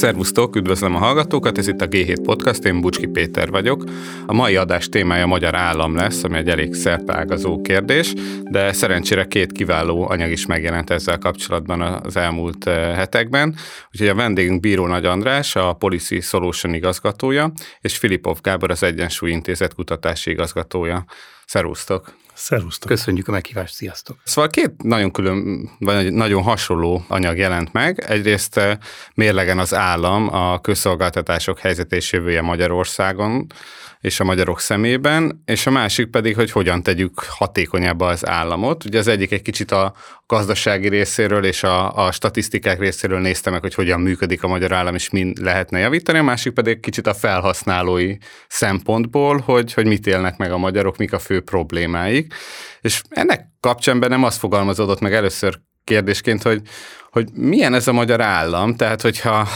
Szervusztok, üdvözlöm a hallgatókat, ez itt a G7 Podcast, én Bucski Péter vagyok. A mai adás témája a magyar állam lesz, ami egy elég szertágazó kérdés, de szerencsére két kiváló anyag is megjelent ezzel kapcsolatban az elmúlt eh, hetekben. Úgyhogy a vendégünk Bíró Nagy András, a Policy Solution igazgatója, és Filipov Gábor, az Egyensúly Intézet kutatási igazgatója. Szervusztok! Szervusztok! Köszönjük a meghívást, sziasztok! Szóval két nagyon külön, vagy nagyon hasonló anyag jelent meg. Egyrészt eh, mérlegen az állam a közszolgáltatások helyzet és jövője Magyarországon, és a magyarok szemében, és a másik pedig, hogy hogyan tegyük hatékonyabbá az államot. Ugye az egyik egy kicsit a gazdasági részéről és a, a statisztikák részéről nézte meg, hogy hogyan működik a magyar állam, és min lehetne javítani, a másik pedig kicsit a felhasználói szempontból, hogy, hogy mit élnek meg a magyarok, mik a fő problémáik. És ennek kapcsán nem azt fogalmazódott meg először kérdésként, hogy, hogy milyen ez a magyar állam, tehát hogyha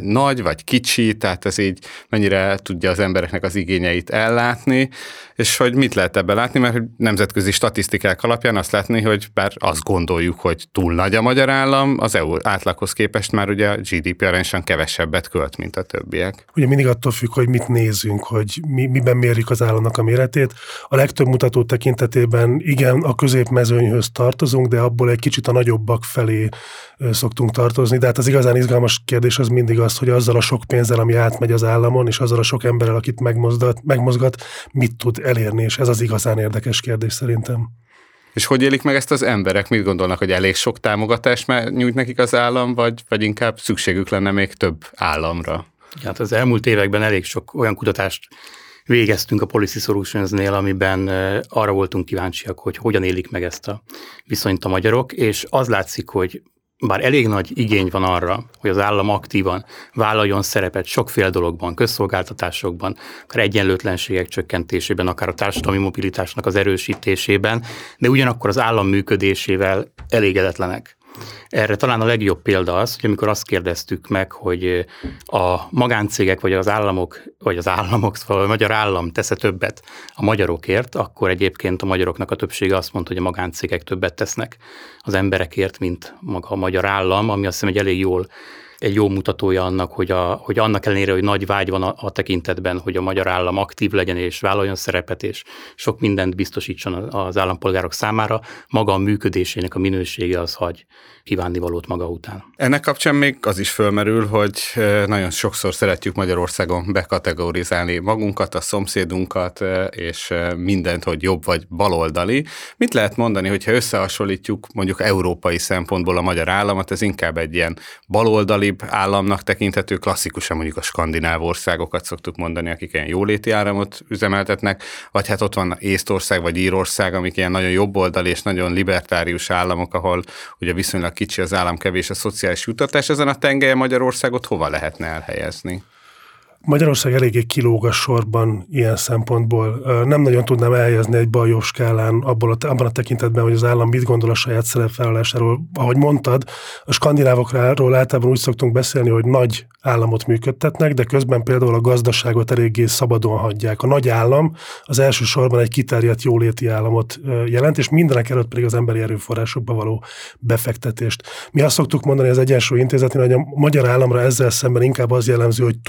nagy vagy kicsi, tehát ez így mennyire tudja az embereknek az igényeit ellátni, és hogy mit lehet ebbe látni, mert nemzetközi statisztikák alapján azt látni, hogy bár azt gondoljuk, hogy túl nagy a magyar állam, az EU átlaghoz képest már ugye a GDP arányosan kevesebbet költ, mint a többiek. Ugye mindig attól függ, hogy mit nézünk, hogy mi, miben mérjük az államnak a méretét. A legtöbb mutató tekintetében igen, a középmezőnyhöz tartozunk, de abból egy kicsit a nagyobbak felé szoktunk tartozni, de hát az igazán izgalmas kérdés az mindig az, hogy azzal a sok pénzzel, ami átmegy az államon, és azzal a sok emberrel, akit megmozgat, megmozgat, mit tud elérni, és ez az igazán érdekes kérdés szerintem. És hogy élik meg ezt az emberek? Mit gondolnak, hogy elég sok támogatást nyújt nekik az állam, vagy, vagy inkább szükségük lenne még több államra? Hát az elmúlt években elég sok olyan kutatást végeztünk a Policy Solutions-nél, amiben arra voltunk kíváncsiak, hogy hogyan élik meg ezt a viszonyt a magyarok, és az látszik, hogy bár elég nagy igény van arra, hogy az állam aktívan vállaljon szerepet sokféle dologban, közszolgáltatásokban, akár egyenlőtlenségek csökkentésében, akár a társadalmi mobilitásnak az erősítésében, de ugyanakkor az állam működésével elégedetlenek. Erre talán a legjobb példa az, hogy amikor azt kérdeztük meg, hogy a magáncégek vagy az államok, vagy az államok, szóval a magyar állam tesz többet a magyarokért, akkor egyébként a magyaroknak a többsége azt mondta, hogy a magáncégek többet tesznek az emberekért, mint maga a magyar állam, ami azt hiszem egy elég jól egy jó mutatója annak, hogy, a, hogy annak ellenére, hogy nagy vágy van a, a tekintetben, hogy a magyar állam aktív legyen és vállaljon szerepet, és sok mindent biztosítson az állampolgárok számára, maga a működésének a minősége az hagy kívánnivalót maga után. Ennek kapcsán még az is fölmerül, hogy nagyon sokszor szeretjük Magyarországon bekategorizálni magunkat, a szomszédunkat, és mindent, hogy jobb vagy baloldali. Mit lehet mondani, hogyha összehasonlítjuk mondjuk európai szempontból a magyar államot, ez inkább egy ilyen baloldalibb államnak tekinthető, klasszikusan mondjuk a skandináv országokat szoktuk mondani, akik ilyen jóléti áramot üzemeltetnek, vagy hát ott van Észtország vagy Írország, amik ilyen nagyon jobboldali és nagyon libertárius államok, ahol ugye viszonylag kicsi az állam, kevés a szociális jutatás, ezen a tengelye Magyarországot hova lehetne elhelyezni? Magyarország eléggé kilóg a sorban ilyen szempontból. Nem nagyon tudnám elhelyezni egy bal skálán abban a, abban a tekintetben, hogy az állam mit gondol a saját szerepfelállásáról. Ahogy mondtad, a skandinávokról általában úgy szoktunk beszélni, hogy nagy államot működtetnek, de közben például a gazdaságot eléggé szabadon hagyják. A nagy állam az elsősorban egy kiterjedt jóléti államot jelent, és mindenek előtt pedig az emberi erőforrásokba való befektetést. Mi azt szoktuk mondani az Egyensúly Intézetén, hogy a magyar államra ezzel szemben inkább az jellemző, hogy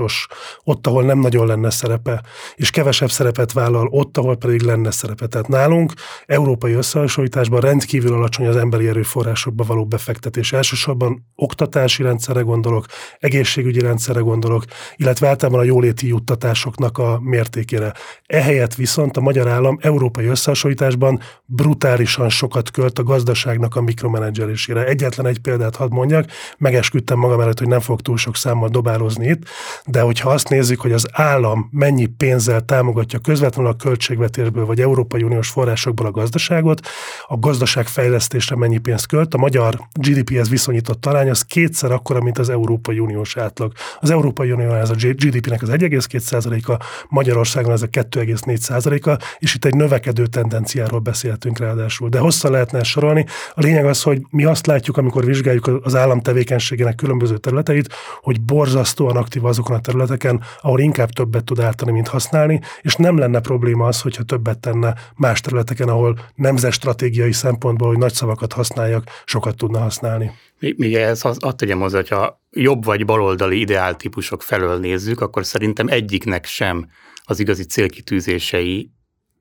túlmozgásos, ott, ahol nem nagyon lenne szerepe, és kevesebb szerepet vállal, ott, ahol pedig lenne szerepe. Tehát nálunk európai összehasonlításban rendkívül alacsony az emberi erőforrásokba való befektetés. Elsősorban oktatási rendszerre gondolok, egészségügyi rendszerre gondolok, illetve általában a jóléti juttatásoknak a mértékére. Ehelyett viszont a magyar állam európai összehasonlításban brutálisan sokat költ a gazdaságnak a mikromenedzselésére. Egyetlen egy példát hadd mondjak, megesküdtem magam előtt, hogy nem fog túl sok számmal dobálozni itt, de hogyha azt nézzük, hogy az állam mennyi pénzzel támogatja közvetlenül a költségvetésből vagy Európai Uniós forrásokból a gazdaságot, a gazdaság fejlesztésre mennyi pénzt költ, a magyar GDP-hez viszonyított arány az kétszer akkora, mint az Európai Unió Uniós átlag. Az Európai Unió ez a GDP-nek az 1,2%-a, Magyarországon ez a 2,4%-a, és itt egy növekedő tendenciáról beszéltünk ráadásul. De hosszan lehetne sorolni. A lényeg az, hogy mi azt látjuk, amikor vizsgáljuk az állam tevékenységének különböző területeit, hogy borzasztóan aktív azokon a olyan területeken, ahol inkább többet tud ártani, mint használni, és nem lenne probléma az, hogyha többet tenne más területeken, ahol nemzet stratégiai szempontból, hogy nagy szavakat használjak, sokat tudna használni. Még ehhez azt tegyem hozzá, hogyha jobb vagy baloldali ideáltípusok felől nézzük, akkor szerintem egyiknek sem az igazi célkitűzései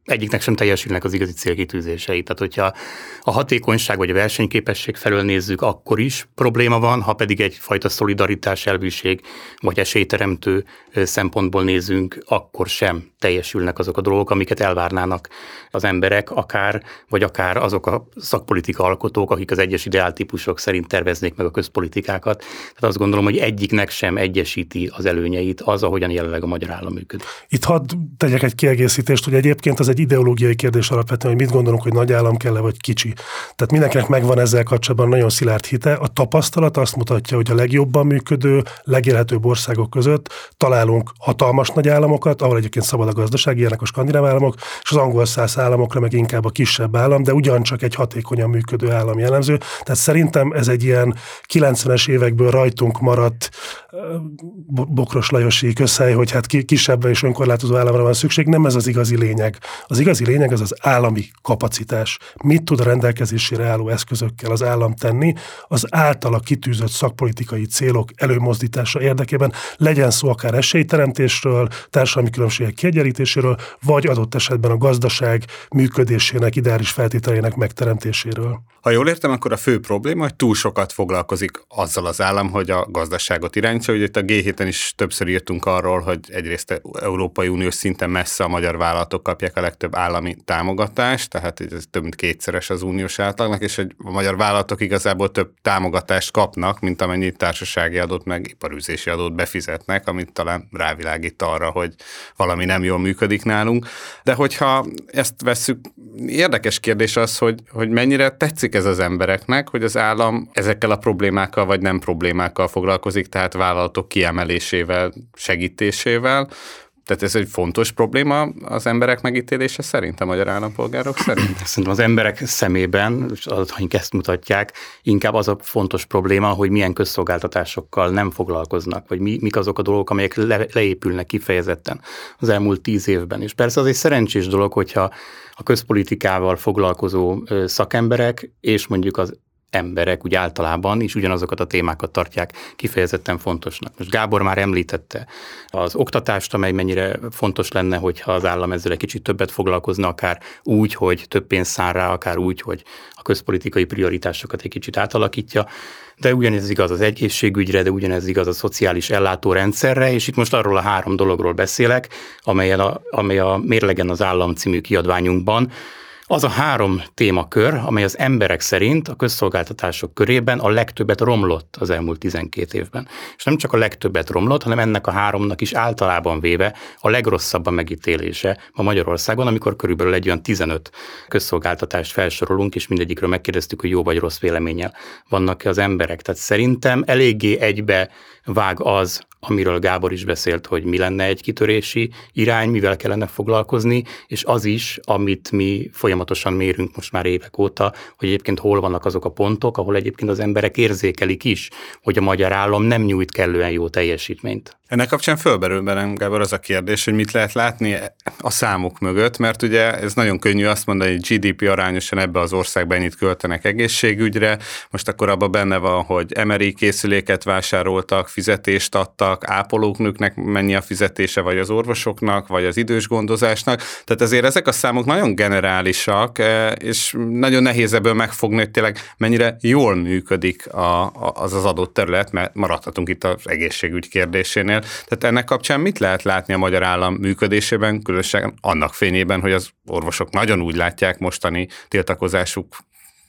egyiknek sem teljesülnek az igazi célkitűzései. Tehát, hogyha a hatékonyság vagy a versenyképesség felől nézzük, akkor is probléma van, ha pedig egyfajta szolidaritás, elvűség vagy esélyteremtő szempontból nézünk, akkor sem teljesülnek azok a dolgok, amiket elvárnának az emberek, akár, vagy akár azok a szakpolitika alkotók, akik az egyes ideáltípusok szerint terveznék meg a közpolitikákat. Tehát azt gondolom, hogy egyiknek sem egyesíti az előnyeit az, ahogyan jelenleg a magyar állam működik. Itt hadd tegyek egy kiegészítést, hogy egyébként az egy ideológiai kérdés alapvetően, hogy mit gondolunk, hogy nagy állam kell-e vagy kicsi. Tehát mindenkinek megvan ezzel kapcsolatban nagyon szilárd hite. A tapasztalat azt mutatja, hogy a legjobban működő, legélhetőbb országok között találunk hatalmas nagy államokat, ahol egyébként szabad a gazdaság, ilyenek a skandináv államok, és az angol száz államokra meg inkább a kisebb állam, de ugyancsak egy hatékonyan működő állam jellemző. Tehát szerintem ez egy ilyen 90-es évekből rajtunk maradt Bokros Lajosi közhely, hogy hát kisebb és önkorlátozó államra van szükség, nem ez az igazi lényeg. Az igazi lényeg az az állami kapacitás. Mit tud a rendelkezésére álló eszközökkel az állam tenni az általa kitűzött szakpolitikai célok előmozdítása érdekében, legyen szó akár esélyteremtésről, társadalmi különbségek kiegyenlítéséről, vagy adott esetben a gazdaság működésének ideális feltételének megteremtéséről. Ha jól értem, akkor a fő probléma, hogy túl sokat foglalkozik azzal az állam, hogy a gazdaságot irányítsa. Ugye itt a G7-en is többször írtunk arról, hogy egyrészt Európai Uniós szinten messze a magyar vállalatok kapják a legtöbb állami támogatást, tehát ez több mint kétszeres az uniós átlagnak, és hogy a magyar vállalatok igazából több támogatást kapnak, mint amennyi társasági adót meg iparűzési adót befizetnek, amit talán rávilágít arra, hogy valami nem jól működik nálunk. De hogyha ezt vesszük, érdekes kérdés az, hogy, hogy mennyire tetszik ez az embereknek, hogy az állam ezekkel a problémákkal vagy nem problémákkal foglalkozik, tehát vállalatok kiemelésével, segítésével, tehát ez egy fontos probléma az emberek megítélése szerint, a magyar állampolgárok szerint? Szerintem az emberek szemében, és adataink ezt mutatják, inkább az a fontos probléma, hogy milyen közszolgáltatásokkal nem foglalkoznak, vagy mi, mik azok a dolgok, amelyek le, leépülnek kifejezetten az elmúlt tíz évben. És persze az egy szerencsés dolog, hogyha a közpolitikával foglalkozó szakemberek és mondjuk az emberek úgy általában is ugyanazokat a témákat tartják kifejezetten fontosnak. Most Gábor már említette az oktatást, amely mennyire fontos lenne, hogyha az állam ezzel egy kicsit többet foglalkozna, akár úgy, hogy több pénzt szán rá, akár úgy, hogy a közpolitikai prioritásokat egy kicsit átalakítja. De ugyanez igaz az egészségügyre, de ugyanez igaz a szociális ellátórendszerre, és itt most arról a három dologról beszélek, amelyen a, amely a Mérlegen az állam című kiadványunkban az a három témakör, amely az emberek szerint a közszolgáltatások körében a legtöbbet romlott az elmúlt 12 évben. És nem csak a legtöbbet romlott, hanem ennek a háromnak is általában véve a legrosszabb a megítélése ma Magyarországon, amikor körülbelül egy olyan 15 közszolgáltatást felsorolunk, és mindegyikről megkérdeztük, hogy jó vagy rossz véleménnyel vannak-e az emberek. Tehát szerintem eléggé egybe vág az, amiről Gábor is beszélt, hogy mi lenne egy kitörési irány, mivel kellene foglalkozni, és az is, amit mi folyamatosan mérünk most már évek óta, hogy egyébként hol vannak azok a pontok, ahol egyébként az emberek érzékelik is, hogy a magyar állam nem nyújt kellően jó teljesítményt. Ennek kapcsán fölberül bennem, Gábor, az a kérdés, hogy mit lehet látni a számok mögött, mert ugye ez nagyon könnyű azt mondani, hogy GDP arányosan ebbe az országban ennyit költenek egészségügyre, most akkor abban benne van, hogy MRI készüléket vásároltak, fizetést adtak, ápolóknőknek mennyi a fizetése, vagy az orvosoknak, vagy az idős gondozásnak. Tehát azért ezek a számok nagyon generálisak, eh, és nagyon nehéz ebből megfogni, hogy tényleg mennyire jól működik a, az az adott terület, mert maradhatunk itt az egészségügy kérdésénél. Tehát ennek kapcsán mit lehet látni a magyar állam működésében, különösen annak fényében, hogy az orvosok nagyon úgy látják mostani tiltakozásuk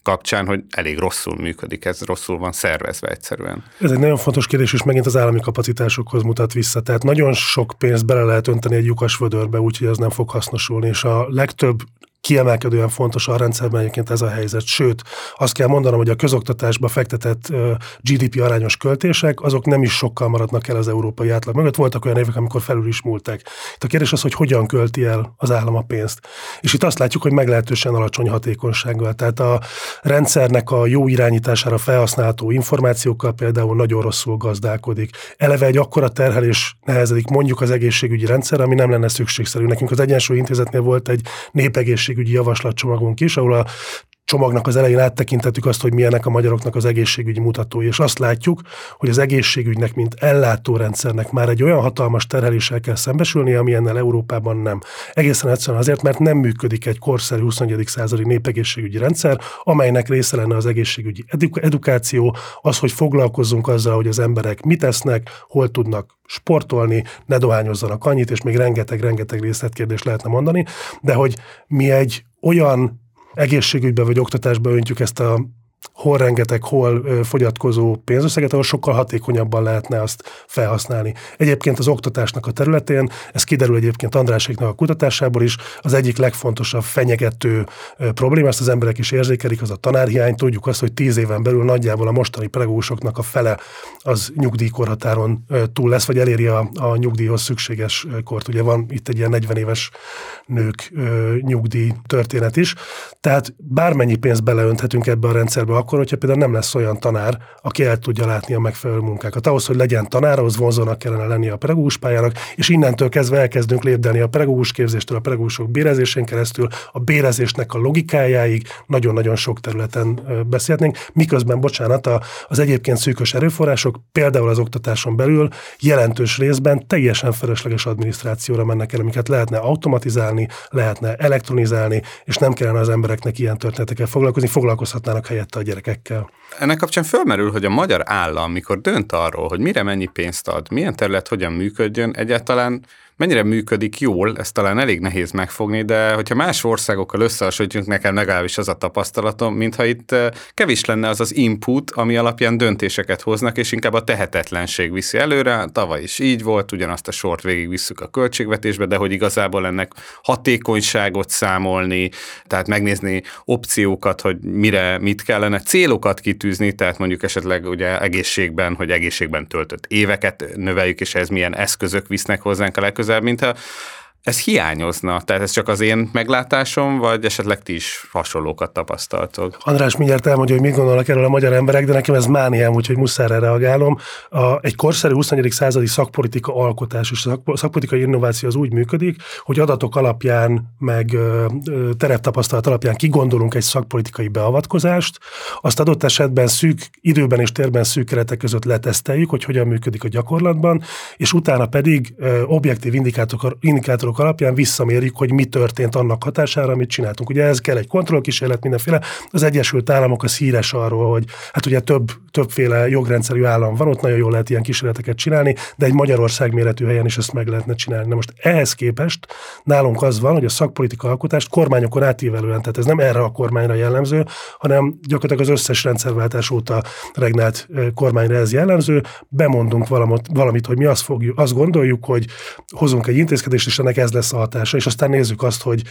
kapcsán, hogy elég rosszul működik, ez rosszul van szervezve egyszerűen. Ez egy nagyon fontos kérdés, és megint az állami kapacitásokhoz mutat vissza. Tehát nagyon sok pénzt bele lehet önteni egy lyukas vödörbe, úgyhogy az nem fog hasznosulni, és a legtöbb kiemelkedően fontos a rendszerben egyébként ez a helyzet. Sőt, azt kell mondanom, hogy a közoktatásba fektetett GDP arányos költések, azok nem is sokkal maradnak el az európai átlag mögött. Voltak olyan évek, amikor felül is múltak. Itt a kérdés az, hogy hogyan költi el az állam a pénzt. És itt azt látjuk, hogy meglehetősen alacsony hatékonysággal. Tehát a rendszernek a jó irányítására felhasználható információkkal például nagyon rosszul gazdálkodik. Eleve egy akkora terhelés nehezedik mondjuk az egészségügyi rendszer, ami nem lenne szükségszerű. Nekünk az Egyensúly Intézetnél volt egy népegészségügyi javaslatcsomagunk is, ahol a csomagnak az elején áttekintettük azt, hogy milyenek a magyaroknak az egészségügyi mutatói, és azt látjuk, hogy az egészségügynek, mint ellátórendszernek már egy olyan hatalmas terheléssel kell szembesülni, ami ennél Európában nem. Egészen egyszerűen azért, mert nem működik egy korszerű 21. századi népegészségügyi rendszer, amelynek része lenne az egészségügyi edukáció, az, hogy foglalkozzunk azzal, hogy az emberek mit esznek, hol tudnak sportolni, ne dohányozzanak annyit, és még rengeteg-rengeteg részletkérdést lehetne mondani, de hogy mi egy olyan egészségügybe vagy oktatásba öntjük ezt a hol rengeteg, hol fogyatkozó pénzösszeget, ahol sokkal hatékonyabban lehetne azt felhasználni. Egyébként az oktatásnak a területén, ez kiderül egyébként Andráséknak a kutatásából is, az egyik legfontosabb fenyegető probléma, ezt az emberek is érzékelik, az a tanárhiány. Tudjuk azt, hogy tíz éven belül nagyjából a mostani pedagógusoknak a fele az nyugdíjkorhatáron túl lesz, vagy eléri a, a nyugdíjhoz szükséges kort. Ugye van itt egy ilyen 40 éves nők nyugdíj történet is. Tehát bármennyi pénzt beleönthetünk ebbe a rendszerbe, helyzetbe akkor, hogyha például nem lesz olyan tanár, aki el tudja látni a megfelelő munkákat. Ahhoz, hogy legyen tanár, ahhoz vonzónak kellene lenni a pedagógus pályának, és innentől kezdve elkezdünk lépdelni a pedagógus képzéstől, a pedagógusok bérezésén keresztül, a bérezésnek a logikájáig, nagyon-nagyon sok területen beszélhetnénk, miközben, bocsánat, az egyébként szűkös erőforrások, például az oktatáson belül jelentős részben teljesen felesleges adminisztrációra mennek el, amiket lehetne automatizálni, lehetne elektronizálni, és nem kellene az embereknek ilyen történetekkel foglalkozni, foglalkozhatnának helyette a gyerekekkel. Ennek kapcsán fölmerül, hogy a magyar állam, mikor dönt arról, hogy mire mennyi pénzt ad, milyen terület hogyan működjön, egyáltalán mennyire működik jól, ez talán elég nehéz megfogni, de hogyha más országokkal összehasonlítjuk, nekem legalábbis az a tapasztalatom, mintha itt kevés lenne az az input, ami alapján döntéseket hoznak, és inkább a tehetetlenség viszi előre. Tavaly is így volt, ugyanazt a sort visszük a költségvetésbe, de hogy igazából ennek hatékonyságot számolni, tehát megnézni opciókat, hogy mire mit kellene, célokat kitűzni, tehát mondjuk esetleg ugye egészségben, hogy egészségben töltött éveket növeljük, és ez milyen eszközök visznek hozzánk a legközelebb közel, mintha ez hiányozna? Tehát ez csak az én meglátásom, vagy esetleg ti is hasonlókat tapasztaltok? András mindjárt elmondja, hogy mit gondolnak erről a magyar emberek, de nekem ez mániám, úgyhogy muszáj erre reagálom. A, egy korszerű 21. századi szakpolitika alkotás és szakpolitikai innováció az úgy működik, hogy adatok alapján, meg tereptapasztalat alapján kigondolunk egy szakpolitikai beavatkozást, azt adott esetben szűk időben és térben szűk keretek között leteszteljük, hogy hogyan működik a gyakorlatban, és utána pedig objektív indikátorok, indikátorok indikátorok alapján visszamérjük, hogy mi történt annak hatására, amit csináltunk. Ugye ez kell egy kontrollkísérlet, mindenféle. Az Egyesült Államok az híres arról, hogy hát ugye több, többféle jogrendszerű állam van, ott nagyon jól lehet ilyen kísérleteket csinálni, de egy Magyarország méretű helyen is ezt meg lehetne csinálni. Na most ehhez képest nálunk az van, hogy a szakpolitika alkotást kormányokon átívelően, tehát ez nem erre a kormányra jellemző, hanem gyakorlatilag az összes rendszerváltás óta regnált kormányra ez jellemző, bemondunk valamit, valamit hogy mi azt, fogjuk, azt gondoljuk, hogy hozunk egy intézkedést, és ennek ez lesz a hatása, és aztán nézzük azt, hogy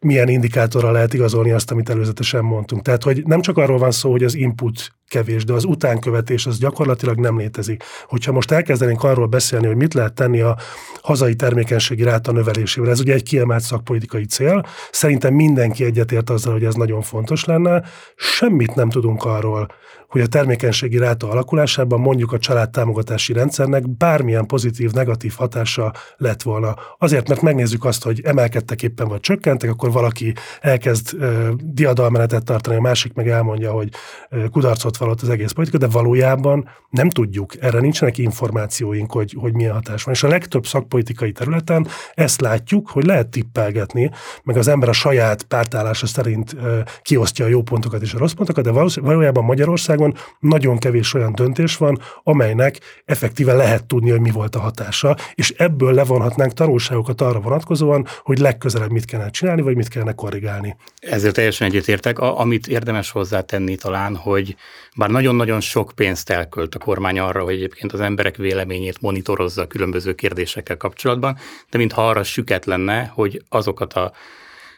milyen indikátorral lehet igazolni azt, amit előzetesen mondtunk. Tehát, hogy nem csak arról van szó, hogy az input kevés, de az utánkövetés az gyakorlatilag nem létezik. Hogyha most elkezdenénk arról beszélni, hogy mit lehet tenni a hazai termékenységi ráta növelésével, ez ugye egy kiemelt szakpolitikai cél, szerintem mindenki egyetért azzal, hogy ez nagyon fontos lenne, semmit nem tudunk arról, hogy a termékenységi ráta alakulásában mondjuk a családtámogatási rendszernek bármilyen pozitív, negatív hatása lett volna. Azért, mert megnézzük azt, hogy emelkedtek éppen vagy csökkentek, akkor valaki elkezd uh, diadalmenetet tartani, a másik meg elmondja, hogy uh, kudarcot vallott az egész politika, de valójában nem tudjuk, erre nincsenek információink, hogy, hogy milyen hatás van. És a legtöbb szakpolitikai területen ezt látjuk, hogy lehet tippelgetni, meg az ember a saját pártállása szerint uh, kiosztja a jó pontokat és a rossz pontokat, de valójában Magyarországon nagyon kevés olyan döntés van, amelynek effektíve lehet tudni, hogy mi volt a hatása, és ebből levonhatnánk tanulságokat arra vonatkozóan, hogy legközelebb mit kellene csinálni, vagy mit kellene korrigálni. Ezzel teljesen egyetértek. A, amit érdemes hozzátenni talán, hogy bár nagyon-nagyon sok pénzt elkölt a kormány arra, hogy egyébként az emberek véleményét monitorozza a különböző kérdésekkel kapcsolatban, de mintha arra süket lenne, hogy azokat a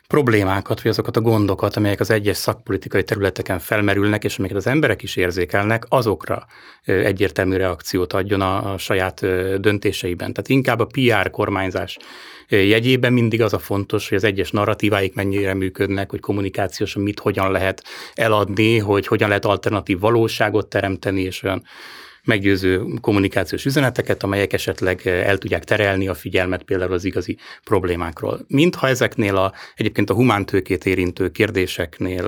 problémákat, vagy azokat a gondokat, amelyek az egyes szakpolitikai területeken felmerülnek, és amelyeket az emberek is érzékelnek, azokra egyértelmű reakciót adjon a, a saját döntéseiben. Tehát inkább a PR kormányzás jegyében mindig az a fontos, hogy az egyes narratíváik mennyire működnek, hogy kommunikációsan mit hogyan lehet eladni, hogy hogyan lehet alternatív valóságot teremteni, és olyan meggyőző kommunikációs üzeneteket, amelyek esetleg el tudják terelni a figyelmet például az igazi problémákról. Mintha ezeknél a, egyébként a humántőkét érintő kérdéseknél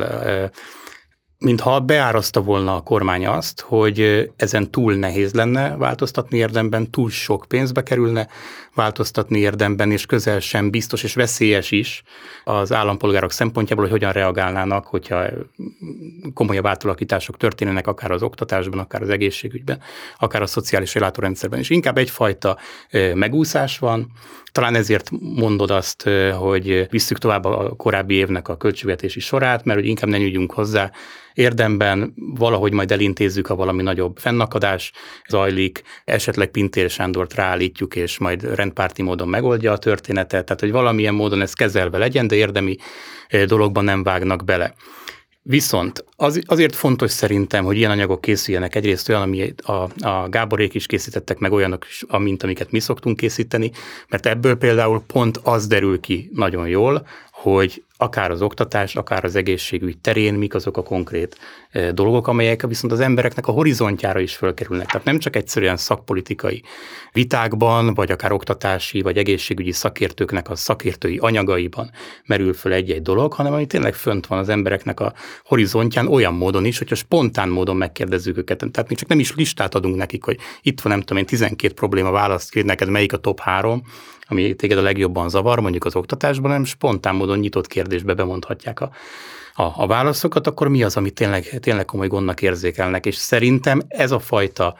mintha beáraszta volna a kormány azt, hogy ezen túl nehéz lenne változtatni érdemben, túl sok pénzbe kerülne változtatni érdemben, és közel sem biztos és veszélyes is az állampolgárok szempontjából, hogy hogyan reagálnának, hogyha komolyabb átalakítások történnek, akár az oktatásban, akár az egészségügyben, akár a szociális ellátórendszerben. És inkább egyfajta megúszás van, talán ezért mondod azt, hogy visszük tovább a korábbi évnek a költségvetési sorát, mert hogy inkább ne nyújjunk hozzá, érdemben valahogy majd elintézzük, ha valami nagyobb fennakadás zajlik, esetleg Pintér Sándort ráállítjuk, és majd rendpárti módon megoldja a történetet, tehát hogy valamilyen módon ez kezelve legyen, de érdemi dologban nem vágnak bele. Viszont az, azért fontos szerintem, hogy ilyen anyagok készüljenek. Egyrészt olyan, ami a, a Gáborék is készítettek, meg olyanok mint amiket mi szoktunk készíteni, mert ebből például pont az derül ki nagyon jól, hogy akár az oktatás, akár az egészségügy terén mik azok a konkrét eh, dolgok, amelyek viszont az embereknek a horizontjára is fölkerülnek. Tehát nem csak egyszerűen szakpolitikai vitákban, vagy akár oktatási, vagy egészségügyi szakértőknek a szakértői anyagaiban merül föl egy-egy dolog, hanem ami tényleg fönt van az embereknek a horizontján olyan módon is, hogyha spontán módon megkérdezzük őket. Tehát mi csak nem is listát adunk nekik, hogy itt van nem tudom én 12 probléma választ, neked melyik a top 3, ami téged a legjobban zavar, mondjuk az oktatásban, nem spontán módon nyitott kérdésbe bemondhatják a, a, a válaszokat, akkor mi az, amit tényleg, tényleg komoly gondnak érzékelnek. És szerintem ez a fajta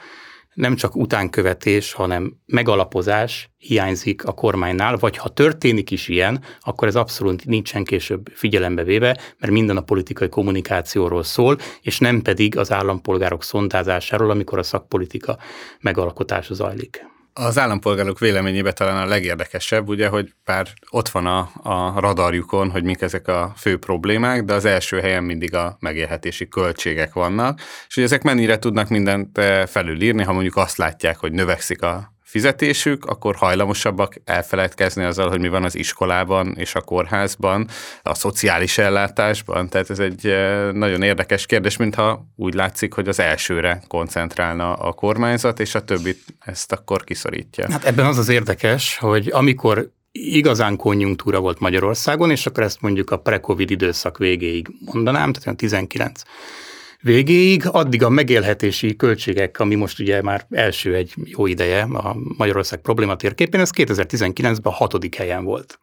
nem csak utánkövetés, hanem megalapozás hiányzik a kormánynál, vagy ha történik is ilyen, akkor ez abszolút nincsen később figyelembe véve, mert minden a politikai kommunikációról szól, és nem pedig az állampolgárok szondázásáról, amikor a szakpolitika megalkotása zajlik. Az állampolgárok véleményében talán a legérdekesebb, ugye, hogy bár ott van a, a radarjukon, hogy mik ezek a fő problémák, de az első helyen mindig a megélhetési költségek vannak, és hogy ezek mennyire tudnak mindent eh, felülírni, ha mondjuk azt látják, hogy növekszik a fizetésük, akkor hajlamosabbak elfeledkezni azzal, hogy mi van az iskolában és a kórházban, a szociális ellátásban. Tehát ez egy eh, nagyon érdekes kérdés, mintha úgy látszik, hogy az elsőre koncentrálna a kormányzat, és a többit ezt akkor kiszorítja. Hát ebben az az érdekes, hogy amikor igazán konjunktúra volt Magyarországon, és akkor ezt mondjuk a pre-covid időszak végéig mondanám, tehát 19 végéig, addig a megélhetési költségek, ami most ugye már első egy jó ideje a Magyarország probléma térképén, ez 2019-ben a hatodik helyen volt.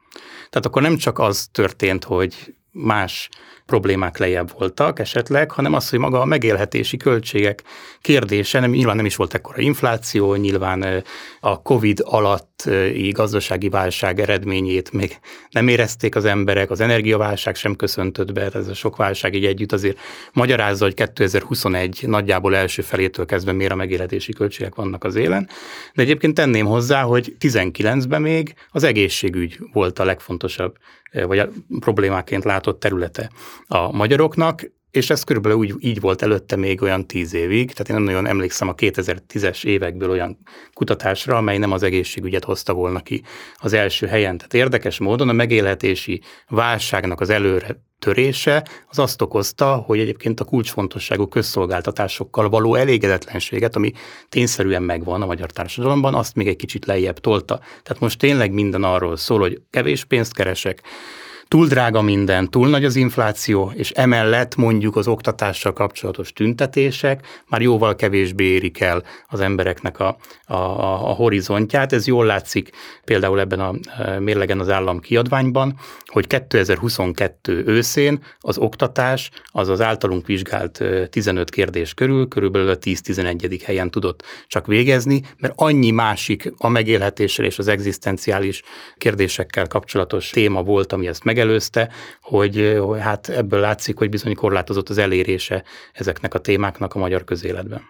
Tehát akkor nem csak az történt, hogy más problémák lejjebb voltak esetleg, hanem az, hogy maga a megélhetési költségek kérdése, nem, nyilván nem is volt ekkora infláció, nyilván a COVID alatti gazdasági válság eredményét még nem érezték az emberek, az energiaválság sem köszöntött be, ez a sok válság így együtt azért magyarázza, hogy 2021 nagyjából első felétől kezdve miért a megélhetési költségek vannak az élen. De egyébként tenném hozzá, hogy 19-ben még az egészségügy volt a legfontosabb vagy a problémáként látott területe a magyaroknak, és ez körülbelül úgy, így volt előtte még olyan tíz évig, tehát én nem nagyon emlékszem a 2010-es évekből olyan kutatásra, amely nem az egészségügyet hozta volna ki az első helyen. Tehát érdekes módon a megélhetési válságnak az előre törése az azt okozta, hogy egyébként a kulcsfontosságú közszolgáltatásokkal való elégedetlenséget, ami tényszerűen megvan a magyar társadalomban, azt még egy kicsit lejjebb tolta. Tehát most tényleg minden arról szól, hogy kevés pénzt keresek, túl drága minden, túl nagy az infláció, és emellett mondjuk az oktatással kapcsolatos tüntetések már jóval kevésbé érik el az embereknek a, a, a horizontját. Ez jól látszik például ebben a e, mérlegen az állam kiadványban, hogy 2022 őszén az oktatás az az általunk vizsgált 15 e, kérdés körül körülbelül a 10-11. helyen tudott csak végezni, mert annyi másik a megélhetéssel és az egzisztenciális kérdésekkel kapcsolatos téma volt, ami ezt meg megelőzte, hogy, hogy hát ebből látszik, hogy bizony korlátozott az elérése ezeknek a témáknak a magyar közéletben.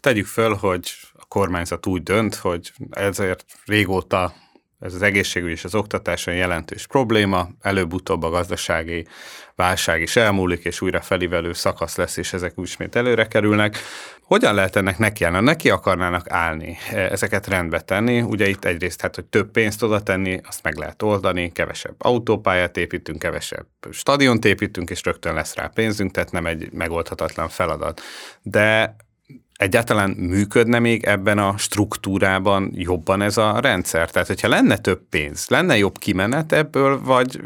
Tegyük föl, hogy a kormányzat úgy dönt, hogy ezért régóta ez az egészségügy és az oktatáson jelentős probléma, előbb-utóbb a gazdasági válság is elmúlik, és újra felivelő szakasz lesz, és ezek ismét előre kerülnek. Hogyan lehet ennek nekiállni? Neki akarnának állni, ezeket rendbe tenni. Ugye itt egyrészt, hát, hogy több pénzt oda tenni, azt meg lehet oldani, kevesebb autópályát építünk, kevesebb stadiont építünk, és rögtön lesz rá pénzünk, tehát nem egy megoldhatatlan feladat. De egyáltalán működne még ebben a struktúrában jobban ez a rendszer? Tehát, hogyha lenne több pénz, lenne jobb kimenet ebből, vagy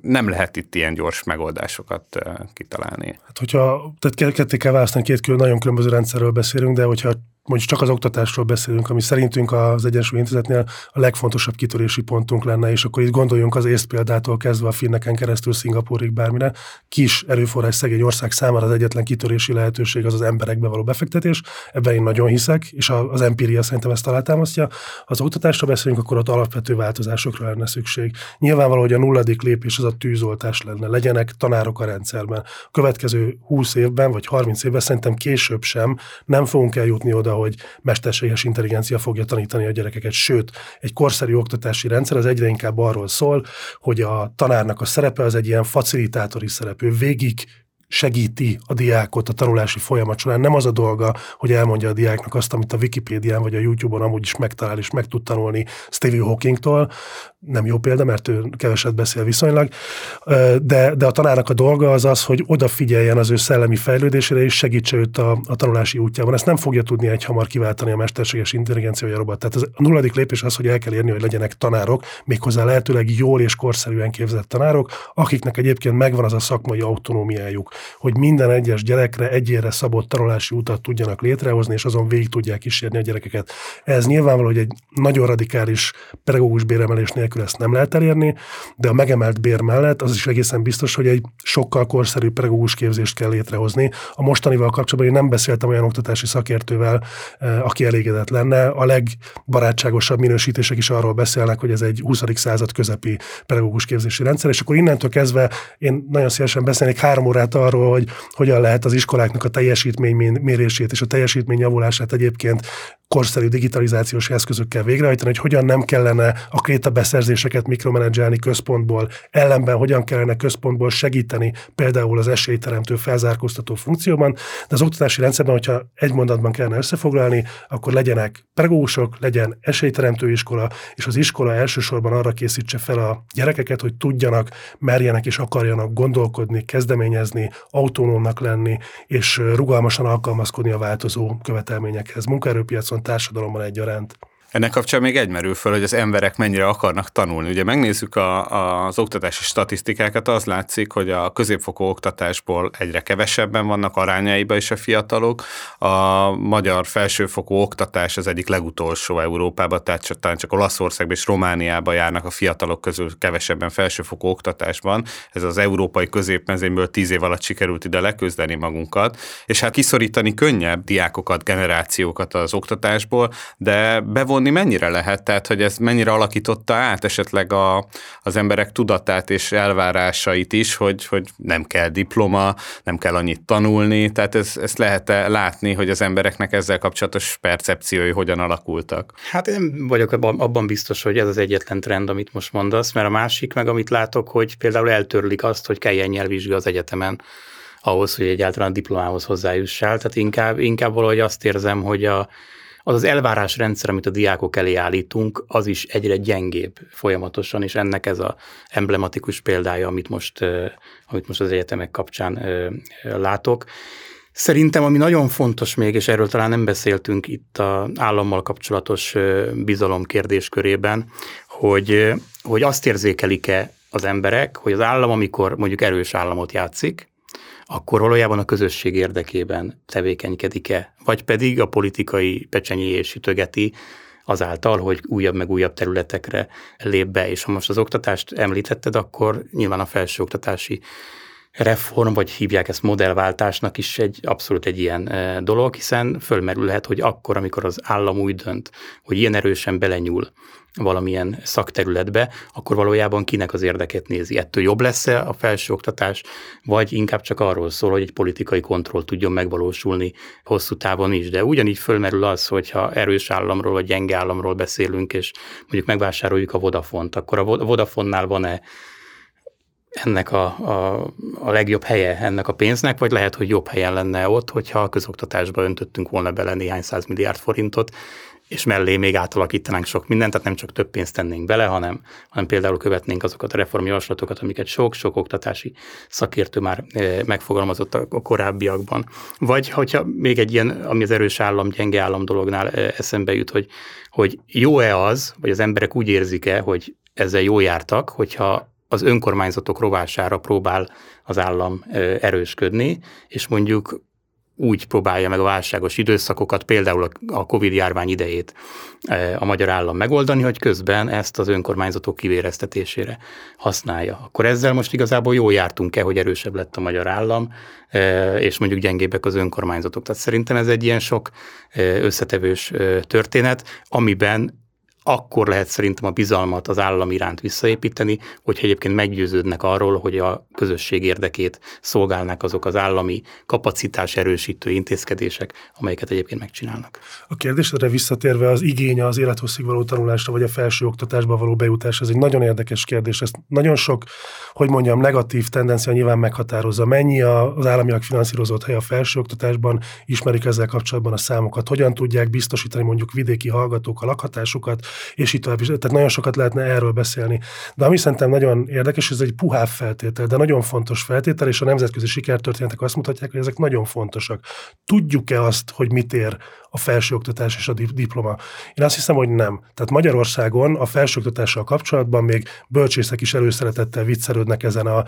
nem lehet itt ilyen gyors megoldásokat kitalálni? Hát, hogyha, tehát ketté kell választani, két külön, nagyon különböző rendszerről beszélünk, de hogyha mondjuk csak az oktatásról beszélünk, ami szerintünk az Egyensúly Intézetnél a legfontosabb kitörési pontunk lenne, és akkor itt gondoljunk az észt példától kezdve a finneken keresztül Szingapúrig bármire. Kis erőforrás szegény ország számára az egyetlen kitörési lehetőség az az emberekbe való befektetés. Ebben én nagyon hiszek, és az empiria szerintem ezt alátámasztja. Az oktatásra beszélünk, akkor ott alapvető változásokra lenne szükség. Nyilvánvaló, hogy a nulladik lépés az a tűzoltás lenne. Legyenek tanárok a rendszerben. A következő 20 évben vagy 30 évben szerintem később sem nem fogunk eljutni oda, hogy mesterséges intelligencia fogja tanítani a gyerekeket, sőt, egy korszerű oktatási rendszer az egyre inkább arról szól, hogy a tanárnak a szerepe az egy ilyen facilitátori szerep, végig segíti a diákot a tanulási folyamat során. Nem az a dolga, hogy elmondja a diáknak azt, amit a Wikipédián vagy a YouTube-on amúgy is megtalál és meg tud tanulni Stevie Hawkingtól. Nem jó példa, mert ő keveset beszél viszonylag. De, de a tanárnak a dolga az az, hogy odafigyeljen az ő szellemi fejlődésére és segítse őt a, a tanulási útjában. Ezt nem fogja tudni egy hamar kiváltani a mesterséges intelligencia vagy a robot. Tehát az, a nulladik lépés az, hogy el kell érni, hogy legyenek tanárok, méghozzá lehetőleg jól és korszerűen képzett tanárok, akiknek egyébként megvan az a szakmai autonómiájuk hogy minden egyes gyerekre egyére szabott tanulási utat tudjanak létrehozni, és azon végig tudják kísérni a gyerekeket. Ez nyilvánvaló, hogy egy nagyon radikális pedagógus béremelés nélkül ezt nem lehet elérni, de a megemelt bér mellett az is egészen biztos, hogy egy sokkal korszerűbb pedagógus képzést kell létrehozni. A mostanival kapcsolatban én nem beszéltem olyan oktatási szakértővel, eh, aki elégedett lenne. A legbarátságosabb minősítések is arról beszélnek, hogy ez egy 20. század közepi pedagógus képzési rendszer, és akkor innentől kezdve én nagyon szívesen beszélnék három órát arról, hogy hogyan lehet az iskoláknak a teljesítmény mérését és a teljesítmény javulását egyébként korszerű digitalizációs eszközökkel végrehajtani, hogy hogyan nem kellene a krétabeszerzéseket mikromenedzselni központból, ellenben hogyan kellene központból segíteni például az esélyteremtő felzárkóztató funkcióban, de az oktatási rendszerben, hogyha egy mondatban kellene összefoglalni, akkor legyenek pedagógusok, legyen esélyteremtő iskola, és az iskola elsősorban arra készítse fel a gyerekeket, hogy tudjanak, merjenek és akarjanak gondolkodni, kezdeményezni, autonómnak lenni, és rugalmasan alkalmazkodni a változó követelményekhez munkaerőpiacon, társadalomban egyaránt. Ennek kapcsán még egy merül föl, hogy az emberek mennyire akarnak tanulni. Ugye megnézzük a, az oktatási statisztikákat, az látszik, hogy a középfokú oktatásból egyre kevesebben vannak arányaiba is a fiatalok. A magyar felsőfokú oktatás az egyik legutolsó Európában, tehát talán csak Olaszországban és Romániában járnak a fiatalok közül kevesebben felsőfokú oktatásban. Ez az európai középmezőnyből tíz év alatt sikerült ide leküzdeni magunkat, és hát kiszorítani könnyebb diákokat, generációkat az oktatásból, de bevon bevonni mennyire lehet? Tehát, hogy ez mennyire alakította át esetleg a, az emberek tudatát és elvárásait is, hogy, hogy nem kell diploma, nem kell annyit tanulni, tehát ez, ezt lehet -e látni, hogy az embereknek ezzel kapcsolatos percepciói hogyan alakultak? Hát én vagyok abban biztos, hogy ez az egyetlen trend, amit most mondasz, mert a másik meg, amit látok, hogy például eltörlik azt, hogy kelljen nyelvvizsga az egyetemen ahhoz, hogy egyáltalán a diplomához hozzájussál. Tehát inkább, inkább valahogy azt érzem, hogy a, az az elvárásrendszer, amit a diákok elé állítunk, az is egyre gyengébb folyamatosan, és ennek ez a emblematikus példája, amit most, amit most az egyetemek kapcsán látok. Szerintem, ami nagyon fontos még, és erről talán nem beszéltünk itt az állammal kapcsolatos bizalom kérdéskörében, hogy, hogy azt érzékelik-e az emberek, hogy az állam, amikor mondjuk erős államot játszik, akkor valójában a közösség érdekében tevékenykedik-e, vagy pedig a politikai és sütögeti azáltal, hogy újabb meg újabb területekre lép be. És ha most az oktatást említetted, akkor nyilván a felsőoktatási reform, vagy hívják ezt modellváltásnak is egy abszolút egy ilyen e, dolog, hiszen fölmerülhet, hogy akkor, amikor az állam úgy dönt, hogy ilyen erősen belenyúl valamilyen szakterületbe, akkor valójában kinek az érdeket nézi. Ettől jobb lesz-e a felsőoktatás, vagy inkább csak arról szól, hogy egy politikai kontroll tudjon megvalósulni hosszú távon is. De ugyanígy fölmerül az, hogyha erős államról vagy gyenge államról beszélünk, és mondjuk megvásároljuk a Vodafont, akkor a Vodafonnál van-e ennek a, a, a legjobb helye ennek a pénznek, vagy lehet, hogy jobb helyen lenne ott, hogyha a közoktatásba öntöttünk volna bele néhány milliárd forintot, és mellé még átalakítanánk sok mindent, tehát nem csak több pénzt tennénk bele, hanem, hanem például követnénk azokat a reformjavaslatokat, amiket sok-sok oktatási szakértő már e, megfogalmazott a korábbiakban. Vagy hogyha még egy ilyen, ami az erős állam, gyenge állam dolognál e, eszembe jut, hogy, hogy jó-e az, vagy az emberek úgy érzik-e, hogy ezzel jó jártak, hogyha az önkormányzatok rovására próbál az állam erősködni, és mondjuk úgy próbálja meg a válságos időszakokat, például a Covid járvány idejét a magyar állam megoldani, hogy közben ezt az önkormányzatok kivéreztetésére használja. Akkor ezzel most igazából jól jártunk-e, hogy erősebb lett a magyar állam, és mondjuk gyengébbek az önkormányzatok. Tehát szerintem ez egy ilyen sok összetevős történet, amiben akkor lehet szerintem a bizalmat az állam iránt visszaépíteni, hogyha egyébként meggyőződnek arról, hogy a közösség érdekét szolgálnak azok az állami kapacitás erősítő intézkedések, amelyeket egyébként megcsinálnak. A kérdésre visszatérve az igény az élethosszig való tanulásra, vagy a felső oktatásba való bejutás, ez egy nagyon érdekes kérdés. Ezt nagyon sok, hogy mondjam, negatív tendencia nyilván meghatározza. Mennyi az államiak finanszírozott hely a felső oktatásban, ismerik ezzel kapcsolatban a számokat, hogyan tudják biztosítani mondjuk vidéki hallgatók a lakhatásukat, és itt tovább Tehát nagyon sokat lehetne erről beszélni. De ami szerintem nagyon érdekes, ez egy puhább feltétel, de nagyon fontos feltétel, és a nemzetközi sikertörténetek azt mutatják, hogy ezek nagyon fontosak. Tudjuk-e azt, hogy mit ér a felsőoktatás és a diploma? Én azt hiszem, hogy nem. Tehát Magyarországon a felsőoktatással kapcsolatban még bölcsészek is előszeretettel viccelődnek ezen a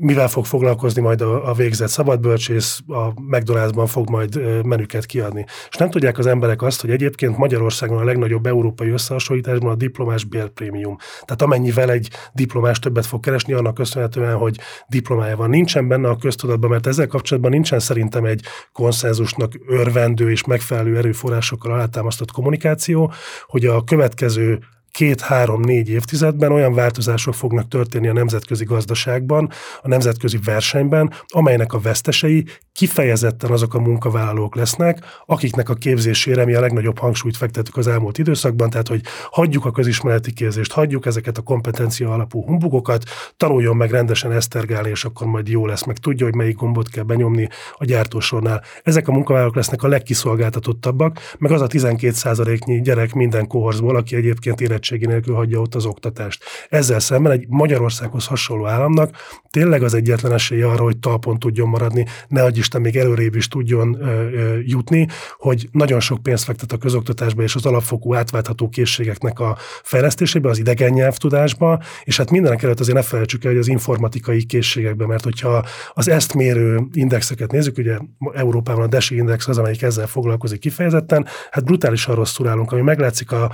mivel fog foglalkozni majd a, a végzett szabadbölcsész, a McDonald'sban fog majd menüket kiadni. És nem tudják az emberek azt, hogy egyébként Magyarországon a legnagyobb európai összehasonlításban a diplomás bérprémium. Tehát amennyivel egy diplomás többet fog keresni, annak köszönhetően, hogy diplomája van. Nincsen benne a köztudatban, mert ezzel kapcsolatban nincsen szerintem egy konszenzusnak örvendő és megfelelő erőforrásokkal alátámasztott kommunikáció, hogy a következő két-három-négy évtizedben olyan változások fognak történni a nemzetközi gazdaságban, a nemzetközi versenyben, amelynek a vesztesei kifejezetten azok a munkavállalók lesznek, akiknek a képzésére mi a legnagyobb hangsúlyt fektettük az elmúlt időszakban, tehát hogy hagyjuk a közismereti képzést, hagyjuk ezeket a kompetencia alapú humbugokat, tanuljon meg rendesen esztergálni, és akkor majd jó lesz, meg tudja, hogy melyik gombot kell benyomni a gyártósornál. Ezek a munkavállalók lesznek a legkiszolgáltatottabbak, meg az a 12 nyi gyerek minden kohorszból, aki egyébként érettségi nélkül hagyja ott az oktatást. Ezzel szemben egy Magyarországhoz hasonló államnak tényleg az egyetlen esélye arra, hogy talpon tudjon maradni, ne adj Isten még előrébb is tudjon ö, ö, jutni, hogy nagyon sok pénzt fektet a közoktatásba és az alapfokú átváltható készségeknek a fejlesztésébe, az idegen nyelvtudásba, és hát mindenek előtt azért ne felejtsük el, hogy az informatikai készségekbe, mert hogyha az ezt mérő indexeket nézzük, ugye Európában a DESI index az, amelyik ezzel foglalkozik kifejezetten, hát brutálisan rosszul állunk, ami meglátszik a,